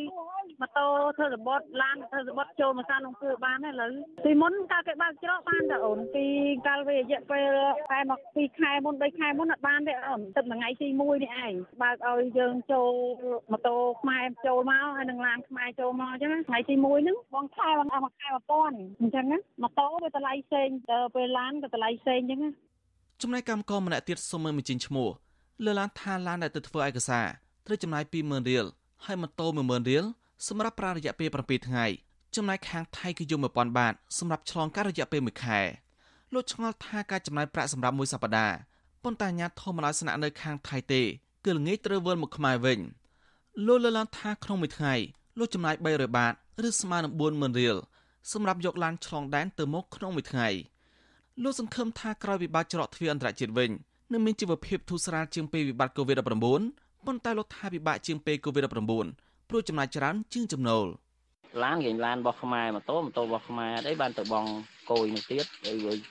ម៉ូតូធ្វើសបត់ឡានធ្វើសបត់ចូលមកសានក្នុងគឺបានហើយឥឡូវពីមុនកាលគេបើកច្រកបានតែអូនពីកាលវារយៈពេលខែមក2ខែមុន3ខែមុនអត់បានទេអូនទឹកថ្ងៃទី1នេះឯងបើកឲ្យយើងចូលម៉ូតូខ្មែរចូលមកហើយនឹងឡានខ្មែរចូលមកអញ្ចឹងថ្ងៃទី1ហ្នឹងបងខែបងអស់មួយខែ1000អញ្ចឹងណាម៉ូតូវាតម្លៃផ្សេងទៅពេលឡានក៏តម្លៃផ្សេងអញ្ចឹងណាចំណែកកម្មករម្នាក់ទៀតសុំមើលបញ្ចេញឈ្មោះលើឡានថាឡានដែលទៅធ្វើឯកសារត្រូវចំណាយ20000រៀលហើយម៉ូតូ10000រៀល សម្រាប់ប្រើរយៈពេល7ថ្ងៃចំណែកខាងថៃគឺយក1000បាតសម្រាប់ឆ្លងកាត់រយៈពេល1ខែលោកឆ្ងល់ថាការចំណាយប្រាក់សម្រាប់មួយសប្តាហ៍ប៉ុន្តែអាញាធមមិនឲ្យស្នាក់នៅខាងថៃទេគឺល្ងាចត្រូវវិលមកខ្មែរវិញលោកលើឡានថាក្នុងមួយថ្ងៃលោកចំណាយ300បាតឬស្មើនឹង40000រៀលសម្រាប់យកឡានឆ្លងដែនទៅមកក្នុងមួយថ្ងៃលោកសង្ឃឹមថាក្រោយវិបត្តិច្រកទ្វារអន្តរជាតិវិញនឹងមានជីវភាពធូរស្រាលជាងពេលវិបត្តិ COVID-19 ប៉ុន្តែលោកថាពិបាកជាងពេល COVID-19 ព្រោះចំណាយច្រើនជាងចំណូលឡានគេឡានរបស់ខ្មែរម៉ូតូម៉ូតូរបស់ខ្មែរអីបានទៅបងគោយនោះទៀត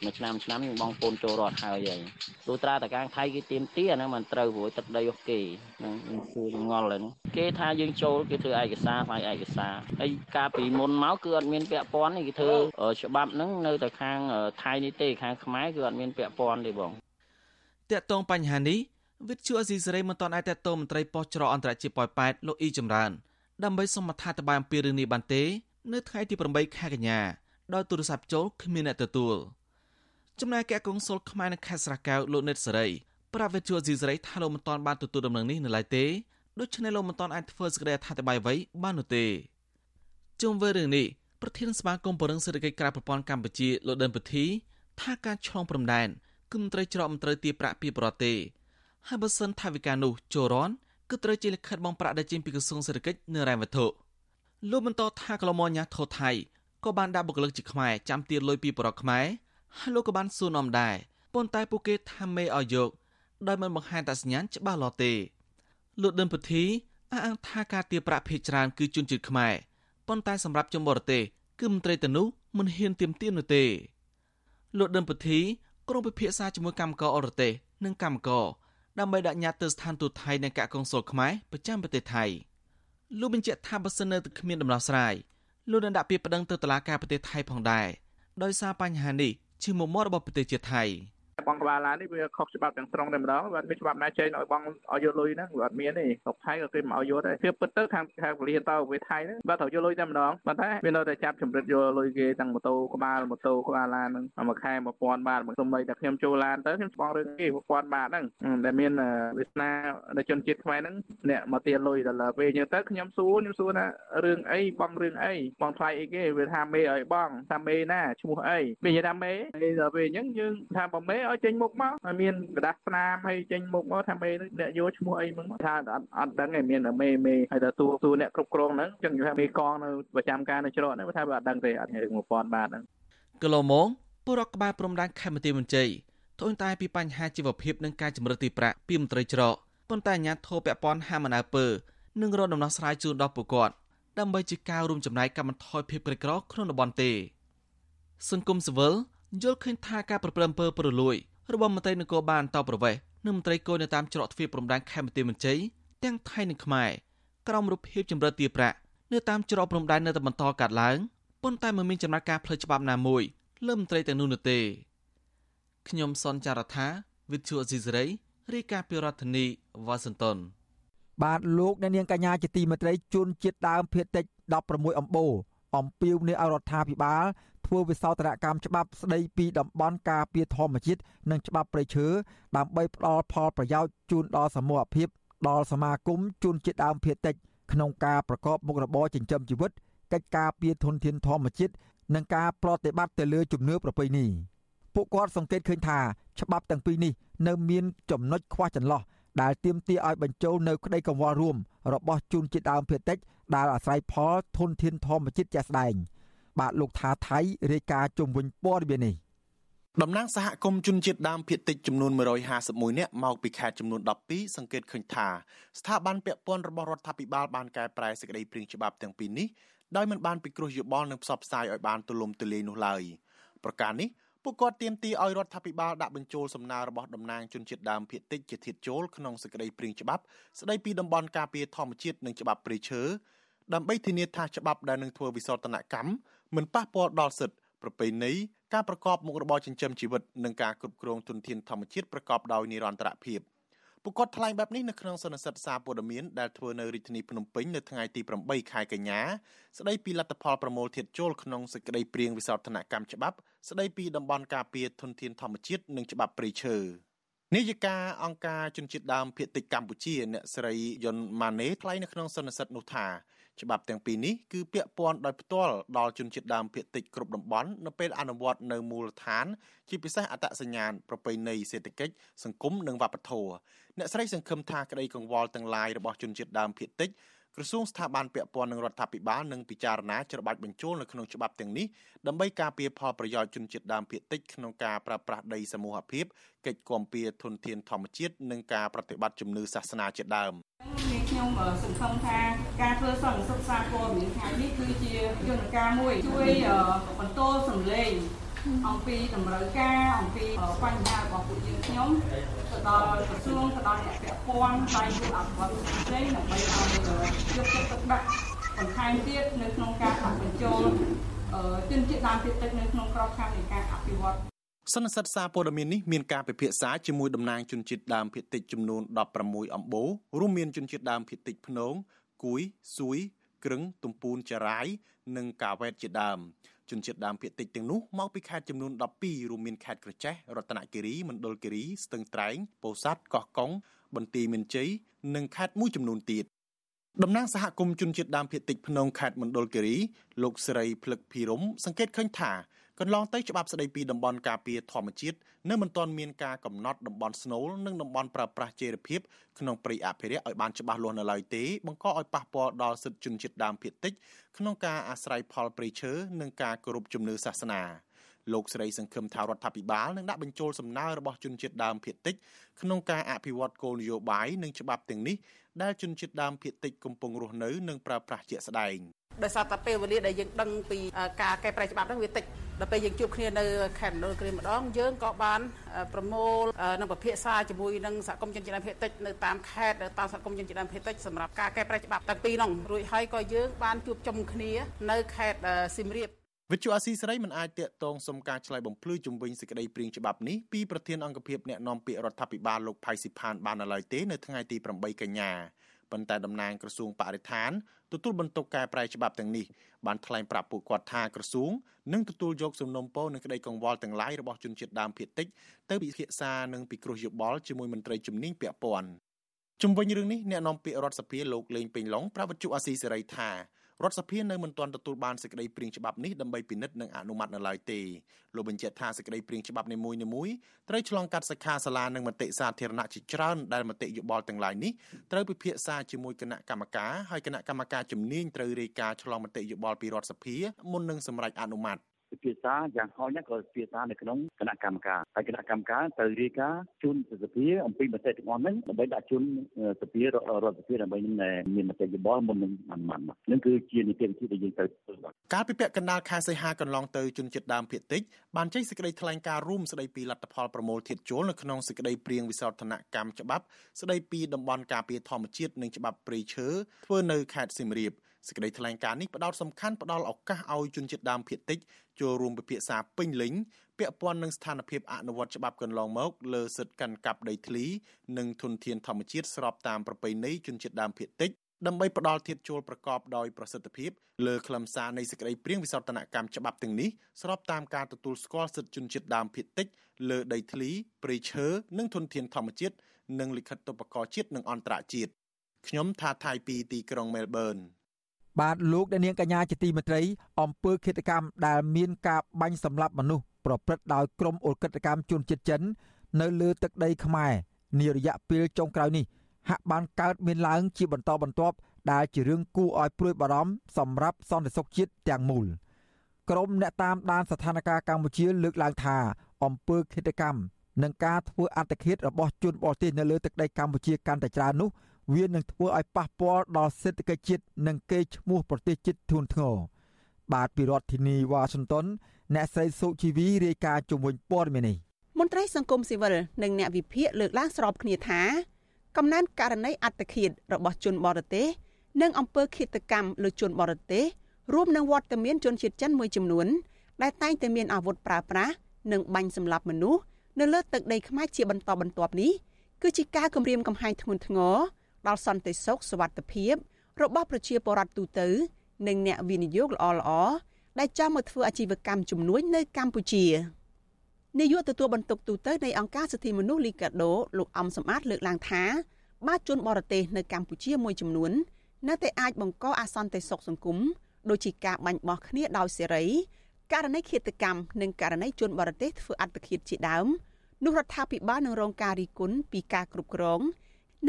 មួយឆ្នាំឆ្នាំយើងបងពូនចូលរត់ហើយហើយទោះត្រាតកាងថៃគេទៀមទាហ្នឹងมันត្រូវព្រោះទឹកដីរបស់គេហ្នឹងសួរងល់ហ្នឹងគេថាយើងចូលគេធ្វើឯកសារផ្នែកឯកសារហើយកាលពីមុនមកគឺអត់មានពាក់ព័ន្ធទេគេធ្វើច្បាប់ហ្នឹងនៅតែខាងថៃនេះទេខាងខ្មែរគឺអត់មានពាក់ព័ន្ធទេបងតកតងបញ្ហានេះ វិទ្យុអេស៊ីសេរីមិនទាន់អាចតតមន្ត្រីប៉ុស្តិ៍ច្រកអន្តរជាតិប៉ោយប៉ែតលោកអ៊ីចម្រើនដើម្បីសូមអត្ថាធិប្បាយអំពីរឿងនេះបានទេ នៅថ្ងៃទី8ខែកញ្ញាដោយទូរស័ព្ទចូលគ្មានអ្នកទទួលចំណែកអគ្គកុងស៊ុលខ្មែរនៅខេត្តស្រះកែវលោកនិតសេរីប្រាប់វិទ្យុអេស៊ីសេរីថាលោកមិនទាន់បានទទួលដំណឹងនេះនៅឡើយទេដូច្នេះលោកមិនទាន់អាចធ្វើសេចក្តីអត្ថាធិប្បាយអ្វីបាននោះទេជុំវិញរឿងនេះប្រធានសមាគមបរិងសេដ្ឋកិច្ចក្រៅប្រព័ន្ធកម្ពុជាលោកដិនពធីថាការឆ្លងព្រំដែនគឺមន្ត្រីច្រកមន្ត្រីទារប្រាក់ពីប្រទេសទេ ហើយបើសិនថាវិការនោះចូលរនគឺត្រូវជាលិខិតបងប្រាក់ដែលចេញពីក្រសួងសេដ្ឋកិច្ចនិងរ៉ែវត្ថុលោកបន្តថាកលមញាធរថៃក៏បានដាក់បុគ្គលិកជាខ្មែរចាំទារលុយពីបរិបទខ្មែរហើយលោកក៏បានសួរនាំដែរប៉ុន្តែពួកគេថាមេឲ្យយកដោយមិនបង្ហាញតសញ្ញាណច្បាស់លាស់ទេលោកដិនពធីអះអាងថាការទារប្រាក់ភេកច្រើនគឺជនជាតិខ្មែរប៉ុន្តែសម្រាប់ជនបរទេសគឺមន្ត្រីទៅនោះមិនហ៊ានទៀមទាននោះទេលោកដិនពធីក្រុមពិភាក្សាជាមួយកម្មករអរទេសនិងកម្មករ ដើម្បីដាក់ញត្តិទៅស្ថានទូតថៃនិងកាកុងស៊ុលខ្មែរប្រចាំប្រទេសថៃលោកបញ្ជាក់ថាបើសិននៅតែគ្មានដំណោះស្រាយលោកនឹងដាក់ពាក្យប្តឹងទៅតុលាការប្រទេសថៃផងដែរដោយសារបញ្ហានេះជាមុំមាត់របស់ប្រទេសជាតិថៃ។ បងក្បាលឡាននេះវាខុសច្បាប់ទាំងស្រុងតែម្ដងបាទមានច្បាប់ណាចេញឲ្យបងឲ្យយកលុយហ្នឹងវាអត់មានទេស្រុកថៃក៏គេមិនឲ្យយកដែរគឺពិតទៅខាងខាងពលិះតទៅវាថៃហ្នឹងបាទត្រូវយកលុយតែម្ដងប៉ុន្តែវានៅតែចាប់ចម្រិតយកលុយគេទាំងម៉ូតូក្បាលម៉ូតូក្បាលឡានហ្នឹងមួយខែ1000បាតសូម្បីតែខ្ញុំចូលឡានទៅខ្ញុំបងរឿងគេ1000បាតហ្នឹងដែលមានវាសនានៃជនជាតិខ្មែរហ្នឹងអ្នកមកទាលុយដល់ពេលយើងទៅខ្ញុំសួរខ្ញុំសួរថារឿងអីបងរឿងអីបងថ្លៃអីគេវាថាមេឲ្យបងថាមេណាឈ្មោះអីវានិយាយថាមេដល់ពេលអញ្ចឹងយើងថាបងមេឲ្យចេញមុខមកហើយមានกระดาษស្នាមហើយចេញមុខមកថាមេអ្នកយកឈ្មោះអីហ្នឹងថាអត់អត់ដឹងឯមានមេមេហើយទៅទូទូអ្នកគ្រប់គ្រងហ្នឹងចឹងថាមេកងនៅប្រចាំការនៅច្រកហ្នឹងថាវាអត់ដឹងទេអត់រឿង1000បាតហ្នឹងគីឡូម៉ងពលរដ្ឋក្បែរព្រំដែនខេមរៈមន្ជ័យត្អូញត្អែពីបញ្ហាជីវភាពនិងការជំរឿនទីប្រាក់ពីមន្ត្រីច្រកប៉ុន្តែអាជ្ញាធរពាក់ព័ន្ធហាមអនាពើនឹងរកដំណោះស្រាយជូនដល់ពលរដ្ឋដើម្បីជាការរួមចំណែកកាត់បន្ថយភាពក្រីក្រក្នុងតំបន់ទេសង្គមស៊ីវិល យល់ឃើញថាការប្រព្រឹត្តអំពើពុករលួយរបស់មន្ត្រីនគរបាលតប្រវេសនិងមន្ត្រីគយនៅតាមច្រកទ្វារព្រំដែនខេមរៈមន្ជ័យទាំងថៃនិងខ្មែរក្រោមរូបភាពចម្រិតទារប្រាក់នៅតាមច្រកព្រំដែននៅតែបន្តកាត់ឡើងប៉ុន្តែមិនមានចំណាត់ការផ្លូវច្បាប់ណាមួយលើមន្ត្រីទាំងនោះនោះទេខ្ញុំសនចាររថាវិទ្យុអេស៊ីសេរីរាយការណ៍ពីរដ្ឋធានីវ៉ាស៊ីនតោនបាទលោកអ្នកនាងកញ្ញាជាទីមេត្រីជួនជាតិដើមភៀតតិច16អំបូរអំពាវនាវឲ្យរដ្ឋាភិបាល ធ្វើវិសោធនកម្មច្បាប់ស្ដីពីតំបន់ការពារធម្មជាតិនិងច្បាប់ព្រៃឈើដើម្បីផ្ដល់ផលប្រយោជន៍ជូនដល់សមូហភាពដល់សមាគមជួនជាតិដើមភៀតតិចក្នុងការប្រកបមុខរបរចិញ្ចឹមជីវិតកិច្ចការពារធនធានធម្មជាតិនិងការប្រតិបត្តិទៅលើជំនឿប្រពៃណីពួកគាត់សង្កេតឃើញថាច្បាប់ទាំងពីរនេះនៅមានចំណុចខ្វះចន្លោះដែលទាមទារឲ្យបញ្ចូលនៅក្តីកង្វល់រួមរបស់ជនជាតិដើមភាគតិចដែលអាស្រ័យផលធនធានធម្មជាតិជាក់ស្ដែង បាទលោកថាថៃរាយការណ៍ជុំវិញព័ត៌មាននេះតំណាងសហគមន៍ជនជាតិដើមភាគតិចចំនួន151នាក់មកពីខេត្តចំនួន12សង្កេតឃើញថាស្ថាប័នពាក់ព័ន្ធរបស់រដ្ឋាភិបាលបានកែប្រែសេចក្តីព្រាងច្បាប់ទាំងពីរនេះដោយមិនបានពិគ្រោះយោបល់និងផ្សព្វផ្សាយឲ្យបានទូលំទូលាយនោះឡើយប្រការនេះពួកគាត់ទាមទារឲ្យរដ្ឋាភិបាលដាក់បញ្ចូលសំណើរបស់តំណាងជនជាតិដើមភាគតិចជាធាតចូលក្នុងសេចក្តីព្រាងច្បាប់ស្តីពីតំបន់ការពារធម្មជាតិនិងច្បាប់ព្រៃឈើដើម្បីធានាថាច្បាប់ដែលនឹងធ្វើវិសោធនកម្ម មិនប៉ះពាល់ដល់សិទ្ធិប្រពៃណីការប្រកបមុខរបរចិញ្ចឹមជីវិតនិងការគ្រប់គ្រងទុនធានធម្មជាតិប្រកបដោយនិរន្តរភាព។ពួកគាត់ថ្លែងបែបនេះនៅក្នុងសន្និសីទសារព័ត៌មានដែលធ្វើនៅរាជធានីភ្នំពេញនៅថ្ងៃទី8ខែកញ្ញាស្ដីពីលទ្ធផលប្រមូលធាតុចូលក្នុងសេចក្តីព្រាងវិសោធនកម្មច្បាប់ស្ដីពីតំបន់ការពារធនធានធម្មជាតិនិងច្បាប់ព្រៃឈើនាយិកាអង្គការជនជាតិដើមភាគតិចកម្ពុជាអ្នកស្រីយុនម៉ាណេថ្លែងនៅក្នុងសន្និសីទនោះថា ច្បាប់ទាំងពីរនេះគឺពាក់ព័ន្ធដោយផ្ទាល់ដល់ជនជាតិដើមភាគតិចគ្រប់តំបន់នៅពេលអនុវត្តនៅមូលដ្ឋាន ជាពិសេសអត្តសញ្ញាណប្រពៃណីសេដ្ឋកិច្ចសង្គមនិងវប្បធម៌អ្នកស្រីសង្ឃឹមថាក្តីកង្វល់ទាំងឡាយរបស់ជនជាតិដើមភាគតិចក្រសួងស្ថាប័នពាក់ព័ន្ធនឹងរដ្ឋាភិបាលនឹងពិចារណាច្របាច់បញ្ចូលនៅក្នុងច្បាប់ទាំងនេះដើម្បីការពារផលប្រយោជន៍ជនជាតិដើមភាគតិចក្នុងការប្រើប្រាស់ដីសមូហភាពកិច្ចគាំពៀធនធានធម្មជាតិនិងការប្រតិបត្តិជំនឿសាសនាជាដើម ខ្ញុំសង្ឃឹមថាការធ្វើសន្និសីទសារព័ត៌មានថ្ងៃនេះគឺជាយន្តការមួយជួយបន្តសម្លេងអំពីតម្រូវការអំពីបញ្ហារបស់ពួកយើងខ្ញុំទៅដល់ក្រសួងទៅដល់អ្នកពាក់ព័ន្ធដៃគូអភិវឌ្ឍន៍ផ្សេងដើម្បីឲ្យយកចិត្តទុកដាក់បន្ថែមទៀតនៅក្នុងការដាក់បញ្ចូលជនជាតិដើមភាគតិចនៅក្នុងក្របខ័ណ្ឌនៃការអភិវឌ្ឍ សន្និសិទសារព័ត៌មាននេះមានការពិភាក្សាជាមួយតំណាងជនជាតិដើមភាគតិចចំនួន16អំបូររួមមានជនជាតិដើមភាគតិចភ្នងគួយស៊ួយក្រឹងទំពូនចារាយនិងកាវ៉ែតជាដើមជនជាតិដើមភាគតិចទាំងនោះមកពីខេត្តចំនួន12រួមមានខេត្តក្រចេះរតនគិរីមណ្ឌលគិរីស្ទឹងត្រែងពោធិ៍សាត់កោះកុងបន្ទាយមានជ័យនិងខេត្តមួយចំនួនទៀតតំណាងសហគមន៍ជនជាតិដើមភាគតិចភ្នំខេត្តមណ្ឌលគិរីលោកស្រីភ្លឹកភីរំសង្កេតឃើញថា កន្លងទៅច្បាប់ស្តីពីតំបន់ការពារធម្មជាតិនៅមិនទាន់មានការកំណត់តំបន់ស្នូលនិងតំបន់ប្រើប្រាស់ចេរភាពក្នុងព្រៃអភិរក្សឲ្យបានច្បាស់លាស់នៅឡើយទេបង្កឲ្យប៉ះពាល់ដល់សិទ្ធិជនជាតិដើមភាគតិចក្នុងការអាស្រ័យផលព្រៃឈើនិងការគោរពជំនឿសាសនាលោកស្រីសង្ឃឹមថារដ្ឋាភិបាលនឹងដាក់បញ្ចូលសំណើរបស់ជនជាតិដើមភាគតិចក្នុងការអភិវឌ្ឍគោលនយោបាយនិងច្បាប់ទាំងនេះដែលជនជាតិដើមភាគតិចកំពុងរស់នៅនិងប្រើប្រាស់ជាក់ស្ដែងដោយសារតែពេលវេលាដែលយើងដឹងពីការកែប្រែច្បាប់ហ្នឹងវាតិច ដល់ពេលយើងជួបគ្នានៅខេត្តមណ្ឌលគិរីម្ដងយើងក៏បានប្រមូលនិងពិភាក្សាជាមួយនឹងសហគមន៍ជនជាតិដើមភាគតិចនៅតាមខេត្តតាមសហគមន៍ជនជាតិដើមភាគតិចសម្រាប់ការកែប្រែច្បាប់ទាំងពីរនោះរួចហើយក៏យើងបានជួបជុំគ្នានៅខេត្តសៀមរាបវិទ្យុអាស៊ីសេរីមិនអាចតាក់ទងសុំការឆ្លើយបំភ្លឺជំវិញសេចក្តីព្រាងច្បាប់នេះពីប្រធានអង្គភិបអ្នកណែនាំពាក្យរដ្ឋាភិបាលលោកផៃស៊ីផានបាននៅឡើយទេនៅថ្ងៃទី8កញ្ញា ប៉ុន្តែតំណាងក្រសួងបរិស្ថានទទួលបន្ទុកកែប្រែច្បាប់ទាំងនេះបានថ្លែងប្រាប់ពួកគាត់ថាក្រសួងនឹងទទួលយកសំណុំពរនិងក្តីកង្វល់ទាំងឡាយរបស់ជនជាតិដើមភាគតិចទៅពិភាក្សានិងពិគ្រោះយោបល់ជាមួយមន្ត្រីជំនាញពាក់ព័ន្ធជំវិញរឿងនេះអ្នកនាំពាក្យរដ្ឋសភាលោកលេងពេញឡុងប្រាប់វិទ្យុអាស៊ីសេរីថា រដ្ឋសភានៅមិនទាន់ទទួលបានសេចក្តីព្រាងច្បាប់នេះដើម្បីពិនិត្យនិងអនុម័តនៅឡើយទេលោកបញ្ជាក់ថាសេចក្តីព្រាងច្បាប់នីមួយៗត្រូវឆ្លងកាត់សិក្ខាសាលានិងមតិសាធារណៈជាច្រើនដែលមតិយោបល់ទាំងឡាយនេះត្រូវពិភាក្សាជាមួយគណៈកម្មការហើយគណៈកម្មការជំនាញត្រូវរាយការណ៍ឆ្លងមតិយោបល់ពីរដ្ឋសភាមុននឹងសម្រេចអនុម័ត ពិភាក្សាយ៉ាងហោចណាស់ក៏ពិភាក្សានៅក្នុងគណៈកម្មការហើយគណៈកម្មការត្រូវរាយការណ៍ជូនសភាអំពីមតិទាំងអស់ហ្នឹងដើម្បីដាក់ជូនសភារដ្ឋសភាដើម្បីនឹងមានមតិយោបល់មុននឹងបានបានហ្នឹងគឺជានីតិវិធីដែលយើងត្រូវធ្វើបាទកាលពីពាក់កណ្ដាលខែសីហាកន្លងទៅជនជាតិដើមភាគតិចបានចេញសេចក្តីថ្លែងការណ៍រួមស្តីពីលទ្ធផលប្រមូលធាតុចូលនៅក្នុងសេចក្តីព្រៀងវិសោធនកម្មច្បាប់ស្តីពីតំបន់ការពារធម្មជាតិនិងច្បាប់ព្រៃឈើធ្វើនៅខេត្តសៀមរាប សេចក្តីថ្លែងការណ៍នេះផ្ដោតសំខាន់ផ្ដល់ឱកាសឲ្យជនជាតិដើមភាគតិចចូលរួមពិភាក្សាពេញលេញពាក់ព័ន្ធនឹងស្ថានភាពអនុវត្តច្បាប់កន្លងមកលើសិទ្ធិកាន់កាប់ដីធ្លីនិងធនធានធម្មជាតិស្របតាមប្រពៃណីជនជាតិដើមភាគតិចដើម្បីផ្ដល់ធាតុចូលប្រកបដោយប្រសិទ្ធភាពលើខ្លឹមសារនៃសេចក្តីព្រៀងវិសោធនកម្មច្បាប់ទាំងនេះស្របតាមការទទួលស្គាល់សិទ្ធិជនជាតិដើមភាគតិចលើដីធ្លីព្រៃឈើនិងធនធានធម្មជាតិនិងលិខិតទុបកោជាតិនិងអន្តរជាតិខ្ញុំថាថៃពីទីក្រុងមែលប៊ន បាទលោកអ្នកនាងកញ្ញាជាទីមេត្រីអំពើឃាតកម្មដែលមានការបាញ់សម្លាប់មនុស្សប្រព្រឹត្តដោយក្រុមអ ுல் កិតកម្មជនជាតិចិន នៅលើទឹកដីខ្មែរនារយៈពេលចុងក្រោយនេះហាក់បានកើតមានឡើងជាបន្តបន្ទាប់ដែលជារឿងគួរឲ្យព្រួយបារម្ភសម្រាប់សន្តិសុខជាតិទាំងមូលក្រមអ្នកតាមដានស្ថានភាពកម្ពុជាលើកឡើងថាអំពើឃាតកម្មនិងការធ្វើអត្តឃាតរបស់ជនបរទេសនៅលើទឹកដីកម្ពុជាកាន់តែច្រើននោះ វានឹងធ្វើឲ្យប៉ះពាល់ដល់សេដ្ឋកិច្ចជាតិនិងកេរ្តិ៍ឈ្មោះប្រទេសជាតិធ្ងន់ធ្ងរបាទពីរដ្ឋធានីវ៉ាស៊ីនតោនអ្នកស្រីសុជីវីរាយការណ៍ជំនួយព័ត៌មាននេះមន្ត្រីសង្គមស៊ីវិលនិងអ្នកវិភាគលើកឡើងស្របគ្នាថាកំណែនករណីអត្តឃាតរបស់ជនបរទេសនិងអំពើឃាតកម្មលើជនបរទេសរួមនឹងវត្តមានជនជាតិចិនមួយចំនួន ដែលតែងតែមានអាវុធប្រើប្រាស់និងបាញ់សម្លាប់មនុស្សនៅលើទឹកដីខ្មែរជាបន្តបន្ទាប់នេះគឺជាការគំរាមកំហែងធ្ងន់ធ្ងរ ដល់សន្តិសុខសวัสดิភាពរបស់ប្រជាពលរដ្ឋទូទៅនិងអ្នកវិនិយោគល្អៗដែលចង់មកធ្វើអាជីវកម្មជំនួញនៅកម្ពុជានាយកទទួលបន្ទុកទូតនៃអង្គការសិទ្ធិមនុស្សលីកាដូលោកអំសំអាតលើកឡើងថាបាជនបរទេសនៅកម្ពុជាមួយចំនួននៅតែអាចបង្កអសន្តិសុខសង្គមដូចជាការបាញ់បោះគ្នាដោយសេរីករណីឃាតកម្មនិងករណីជនបរទេសធ្វើអត្តឃាតជាដើមនោះរដ្ឋាភិបាលនឹងរងការរិះគន់ពីការគ្រប់គ្រង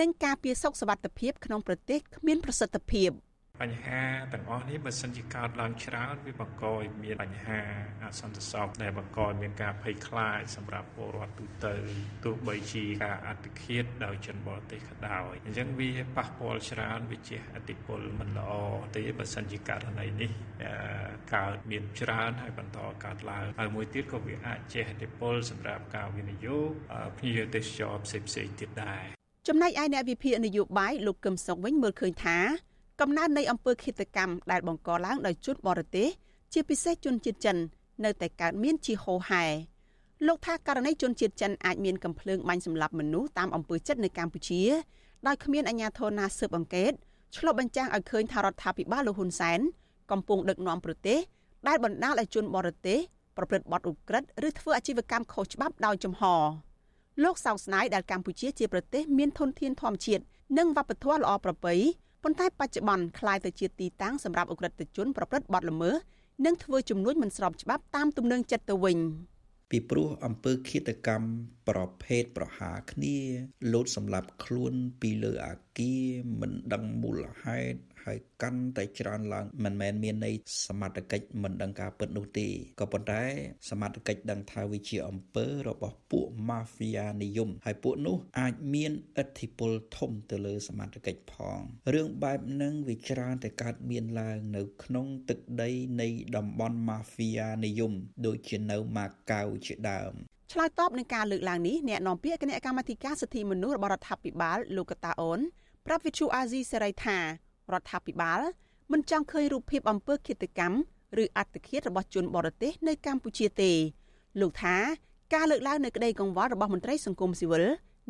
និងការពារសុខសวัสดิភាពក្នុងប្រទេសគ្មានប្រសិទ្ធភាព។បញ្ហាទាំងអស់នេះបើសិនជាកើតឡើងច្រើនវាបង្កឲ្យមានបញ្ហាអសន្តិសុខដែលបង្កឲ្យមានការភ័យខ្លាចសម្រាប់ពលរដ្ឋទូទៅទោះបីជាការអត្តឃាតដោយជនបរទេសក៏ដោយអញ្ចឹងវាប៉ះពាល់ច្រើនវាជាអតិពលមិនល្អទេបើសិនជាករណីនេះកើតមានច្រើនហើយបន្តកើតឡើងហើយមួយទៀតក៏វាអាចជះឥទ្ធិពលសម្រាប់ការវិនិយោគភ្ញៀវទេសចរផ្សេងៗទៀតដែរ ចំណែកឯអ្នកវិភាគនយោបាយលោកកឹមសុខវិញមើលឃើញថាកំណើននៃអំពើឃាតកម្មដែលបង្កឡើងដោយជនបរទេសជាពិសេសជនជាតិចិន នៅតែកើតមានជាហូរហែលោកថាករណីជនជាតិចិនអាចមានកំភ្លើងបាញ់សម្លាប់មនុស្សតាមអំពើចិត្តនៅកម្ពុជាដោយគ្មានអាជ្ញាធរណាស៊ើបអង្កេតឆ្លុះបញ្ចាំងឲ្យឃើញថារដ្ឋាភិបាលលោកហ៊ុនសែនកំពុងដឹកនាំប្រទេសដែលបណ្ដាលឲ្យជនបរទេសប្រព្រឹត្តបទឧក្រិដ្ឋឬធ្វើអាជីវកម្មខុសច្បាប់ដោយចំហ លោកសោកស្ដាយដែលកម្ពុជាជាប្រទេសមានធនធានធម្មជាតិនិងវប្បធម៌ល្អប្រពៃប៉ុន្តែបច្ចុប្បន្នคล้ายទៅជាទីតាំងសម្រាប់អ ுக ្រិតជនប្រព្រឹត្តបទល្មើសនិងធ្វើជំនួញមិនស្របច្បាប់តាមទំនឹងចិត្តទៅវិញពីព្រោះអំពើឃាតកម្មប្រភេទប្រហារគ្នាលោតសម្លាប់ខ្លួនពីលើអាគារមិនដឹងមូលហេតុ ហើយកាន់តែច្រើនឡើងមិនមែនមានន័យសមត្ថកិច្ចមិនដឹងការពិតនោះទេក៏ប៉ុន្តែ សមត្ថកិច្ចដឹងថាវាជាអំពើរបស់ពួក Mafia និយមហើយពួកនោះអាចមានឥទ្ធិពលធំទៅលើសមត្ថកិច្ចផងរឿងបែបហ្នឹងវាច្រើនតែកើតមានឡើង នៅ ក្នុងទឹកដីនៃតំបន់ Mafia និយមដូចជានៅម៉ាកាវជាដើមឆ្លើយតបនឹងការលើកឡើងនេះអ្នកនាំពាក្យគណៈកម្មាធិការសិទ្ធិមនុស្សរបស់រដ្ឋាភិបាលលោកកតាអូនប្រាប់វិទ្យុអាស៊ីសេរីថា រដ្ឋាភិបាលមិនចង់ឃើញរូបភាពអំពើឃាតកម្មឬអត្តឃាតរបស់ជនបរទេសនៅកម្ពុជាទេលោកថាការលើកឡើងនៅក្តីកង្វល់របស់មន្ត្រីសង្គមស៊ីវិល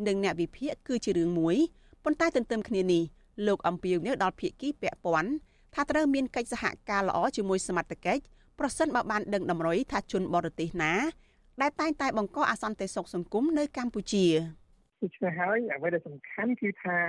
និងអ្នកវិភាគគឺជារឿងមួយប៉ុន្តែទន្ទឹមគ្នានេះលោកអំពីវនៅដល់ភាគីពាក់ព័ន្ធថាត្រូវមានកិច្ចសហការល្អជាមួយសមត្ថកិច្ចប្រសិនបើបានដឹងតម្រុយថាជនបរទេសណា ដែលតែងតែបង្កអសន្តិសុខសង្គមនៅកម្ពុជា។ ដូច្នេះហើយអ្វីដែលសំខាន់គឺថារ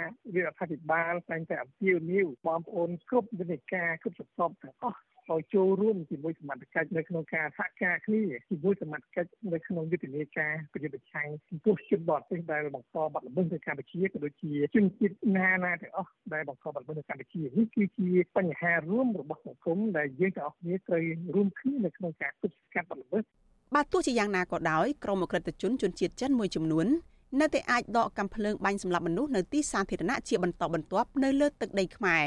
ដ្ឋាភិបាលតែងតែអំពាវនាវបងប្អូនគ្រប់វិនិការគ្រប់សពទាំងអស់ឲ្យចូលរួមជាមួយសមត្ថកិច្ចនៅក្នុងការសហការគ្នាជាមួយសមត្ថកិច្ចនៅក្នុងយុទ្ធនាការប្រយុទ្ធប្រឆាំងចំពោះជនបរទេសដែលបង្កបាត់ល្មើសនៅកម្ពុជាក៏ដូចជាជនជាតិណាណាទាំងអស់ដែលបង្កបាត់ល្មើសនៅកម្ពុជានេះគឺជាបញ្ហារួមរបស់សង្គមដែលយើងទាំងអស់គ្នាត្រូវរួមគ្នានៅក្នុងការទប់ស្កាត់បាត់ល្មើសបាទទោះជាយ៉ាងណាក៏ដោយក្រមអក្រិតជនជនជាតិចិនមួយចំនួន នៅតែអាចដកកាំភ្លើងបាញ់សម្លាប់មនុស្សនៅទីសាធារណៈជាបន្តបន្ទាប់នៅលើទឹកដីខ្មែរ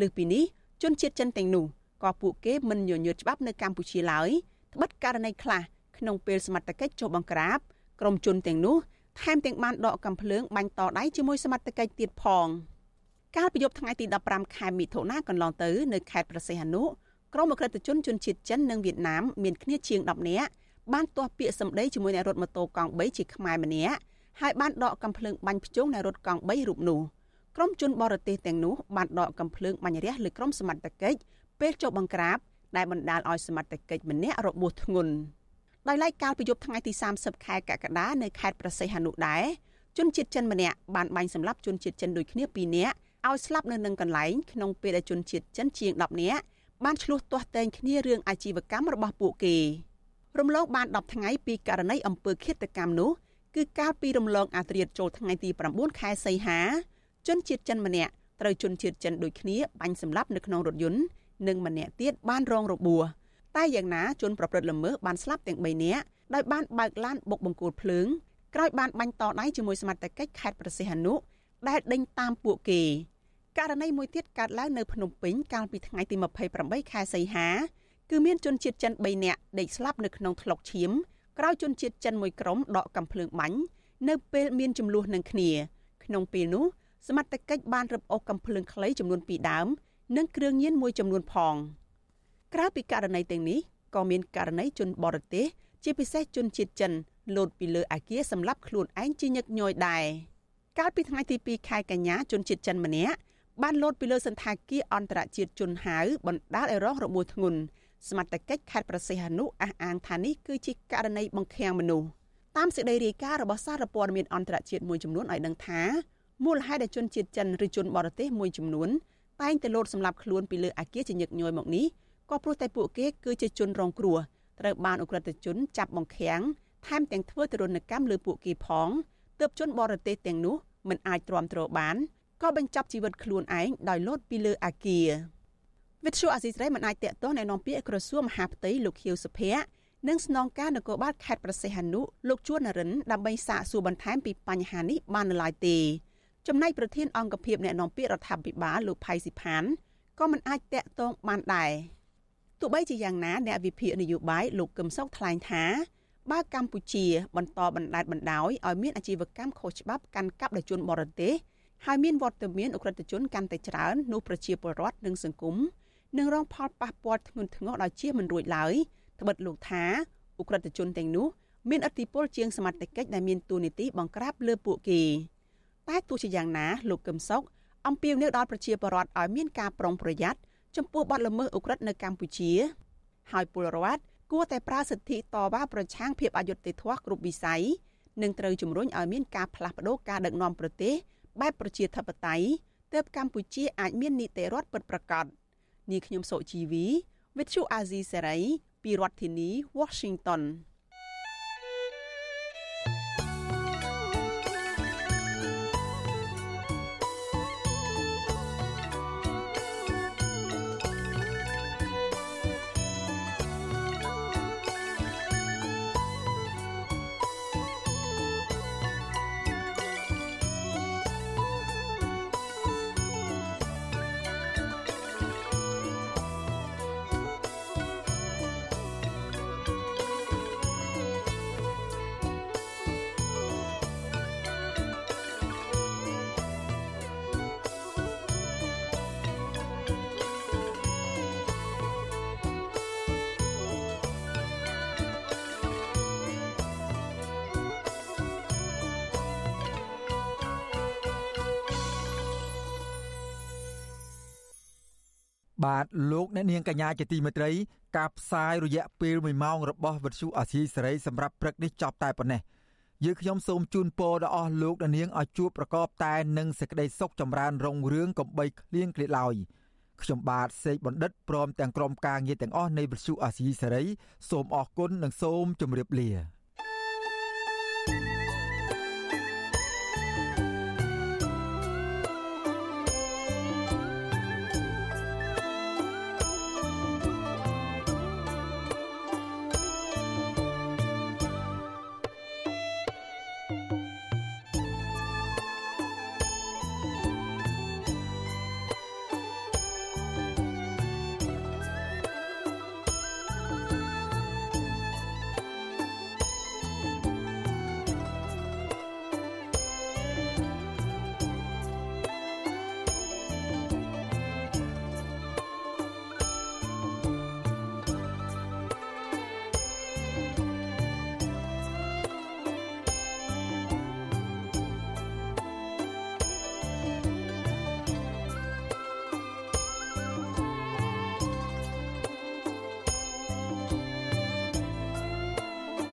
លើសពីនេះជនជាតិចិនទាំងនោះក៏ពួកគេមិនញញើតច្បាប់នៅកម្ពុជាឡើយត្បិតករណីខ្លះក្នុងពេលសមត្ថកិច្ចចុះបង្ក្រាបក្រុមជនទាំងនោះថែមទាំងបានដកកាំភ្លើងបាញ់តដៃជាមួយសមត្ថកិច្ចទៀតផងកាលពីយប់ថ្ងៃទី15ខែមិថុនាកន្លងទៅនៅខេត្តប្រសេះអនុក្រុមអក្រិតជនជនជាតិចិននិងវៀតណាមមានគ្នាជាង10នាក់បានទាស់ពាក្យសម្ដីជាមួយអ្នករត់ម៉ូតូកង់3ជាខ្មែរម្នាក់ ហើយបានដកកំភ្លើងបាញ់ភ្ជុងអ្នករត់កង់3រូបនោះក្រុមជនបរទេសទាំងនោះបានដកកំភ្លើងបាញ់រះលើក្រុមសមត្ថកិច្ចពេលចុះបង្ក្រាបដែលបណ្ដាលឲ្យសមត្ថកិច្ចម្នាក់របួសធ្ងន់ដោយឡែកកាលពីយប់ថ្ងៃទី30ខែកក្កដានៅខេត្តប្រសេះហនុដែរជនជាតិចិនម្នាក់បានបាញ់សម្លាប់ជនជាតិចិនដូចគ្នា2នាក់ឲ្យស្លាប់នៅនឹងកន្លែងក្នុងពេលដែលជនជាតិចិនជាង10នាក់បានឆ្លោះទាស់តែងគ្នារឿងអាជីវកម្មរបស់ពួកគេរំលងបាន10ថ្ងៃពីករណីអំពើឃាតកម្មនោះ គឺកាលពីរំលងអាត្រាតចូលថ្ងៃទី9ខែសីហាជនជាតិចិនម្នាក់ត្រូវជនជាតិចិនដូចគ្នាបាញ់សម្លាប់នៅក្នុងរថយន្តនិងម្នាក់ទៀតបានរងរបួសតែយ៉ាងណាជនប្រព្រឹត្តល្មើសបានស្លាប់ទាំង3នាក់ដោយបានបើកឡានបុកបង្គោលភ្លើងក្រោយបានបាញ់តដៃជាមួយសមត្ថកិច្ចខេត្តប្រសិទ្ធអនុដែលដេញតាមពួកគេករណីមួយទៀតកើតឡើងនៅភ្នំពេញកាលពីថ្ងៃទី28ខែសីហាគឺមានជនជាតិចិន3នាក់ដេកស្លាប់នៅក្នុងថ្លុកឈាម ក្រោយជនជាតិចិនមួយក្រុមដកកំភ្លើងបាញ់នៅពេលមានចំនួននឹងគ្នា ក្នុងពេលនោះសមត្ថកិច្ចបានរឹបអូសកំភ្លើងខ្លីចំនួន2ដើមនិងគ្រឿងញៀនមួយចំនួនផងក្រៅពីករណីទាំងនេះក៏មានករណីជនបរទេសជាពិសេសជនជាតិចិនលោតពីលើអាគារសម្រាប់ខ្លួនឯងជាញឹកញយដែរកាលពីថ្ងៃទី2ខែកញ្ញាជនជាតិចិនម្នាក់បានលោតពីលើសន្តាគារអន្តរជាតិជនហៅបណ្ដាលឲ្យរងរបួសធ្ងន់ សមត្ថកិច្ចខេត្តប្រសិទ្ធនុអះអាងថានេះគឺជាករណីបង្ខាំងមនុស្សតាមសេចក្តីរាយការណ៍របស់សារព័ត៌មានអន្តរជាតិមួយចំនួនឲ្យដឹងថាមូលហេតុដែលជនជាតិចិនឬជនបរទេសមួយចំនួនតែងតែលោតសម្លាប់ខ្លួនពីលើអាគារជាញឹកញយមកនេះក៏ព្រោះតែពួកគេគឺជាជនរងគ្រោះត្រូវបានអ ுக ្រិតជនចាប់បង្ខាំងថែមទាំងធ្វើទរណកម្មលើពួកគេផងទើបជនបរទេសទាំងនោះមិនអាចទ្រាំទ្របានក៏បញ្ចប់ជីវិតខ្លួនឯងដោយលោតពីលើអាគារ វិទ្យុអាស៊ីសេរីមិនអាចតាក់ទងណែនាំពាក្យក្រសួងមហាផ្ទៃលោកខៀវសុភ័ក្រនិងស្នងការនគរបាលខេត្តប្រសេះហនុលោកជួននរិនដើម្បីសាកសួរបន្ថែមពីបញ្ហានេះបាននៅឡើយទេចំណែកប្រធានអង្គភិបអ្នកនាំពាក្យរដ្ឋាភិបាលលោកផៃស៊ីផានក៏មិនអាចតាក់ទងបានដែរទោះបីជាយ៉ាងណាអ្នកវិភាគនយោបាយលោកកឹមសុខថ្លែងថាបើកម្ពុជា បន្តបណ្តែតបណ្តោយឲ្យមានអាជីវកម្មខុសច្បាប់កាន់កាប់ដោយជនបរទេសហើយមានវត្តមានអ ுக ្រិតជនកាន់តែច្រើននោះប្រជាពលរដ្ឋនិងសង្គម នឹងរងផលប៉ះពាល់ធ្ងន់ធ្ងរដោយជាមិនរួចឡើយត្បិតលោកថាអ ுக ្រិតជនទាំងនោះមានអធិបុលជាងសមត្ថកិច្ចដែលមានទួនាទីបង្ក្រាបលើពួកគេតែទោះជាយ៉ាងណាលោកកឹមសុខអំពាវនាវដល់ប្រជាពលរដ្ឋឲ្យមានការប្រុងប្រយ័ត្នចំពោះបទល្មើសអ ுக ្រិតនៅកម្ពុជា ហើយពលរដ្ឋគួរតែប្រើសិទ្ធិតវ៉ាប្រឆាំងភាពអយុត្តិធម៌គ្រប់វិស័យនិងត្រូវជំរុញឲ្យមានការផ្លាស់ប្តូរការដឹកនាំប្រទេសបែបប្រជាធិបតេយ្យទើបកម្ពុជាអាចមាននីតិរដ្ឋពិតប្រាកដ នាងខ្ញុំសុជីវី With you Azizi Serai ពីរដ្ឋធានី Washington បាទលោកអ្នកនាងកញ្ញាជាទីមេត្រី ការផ្សាយរយៈពេល1ម៉ោងរបស់វិទ្យុអាស៊ីសេរីសម្រាប់ព្រឹកនេះចប់តែប៉ុណ្ណេះយើងខ្ញុំសូមជូនពរដល់អស់លោកអ្នកនាងឲ្យជួបប្រកបតែនឹងសេចក្តីសុខចម្រើនរុងរឿងកំបីគ្លៀងគ្លាតឡើយខ្ញុំបាទសេកបណ្ឌិតព្រមទាំងក្រុមការងារទាំងអស់នៃវិទ្យុអាស៊ីសេរីសូមអរគុណនិងសូមជម្រាបលា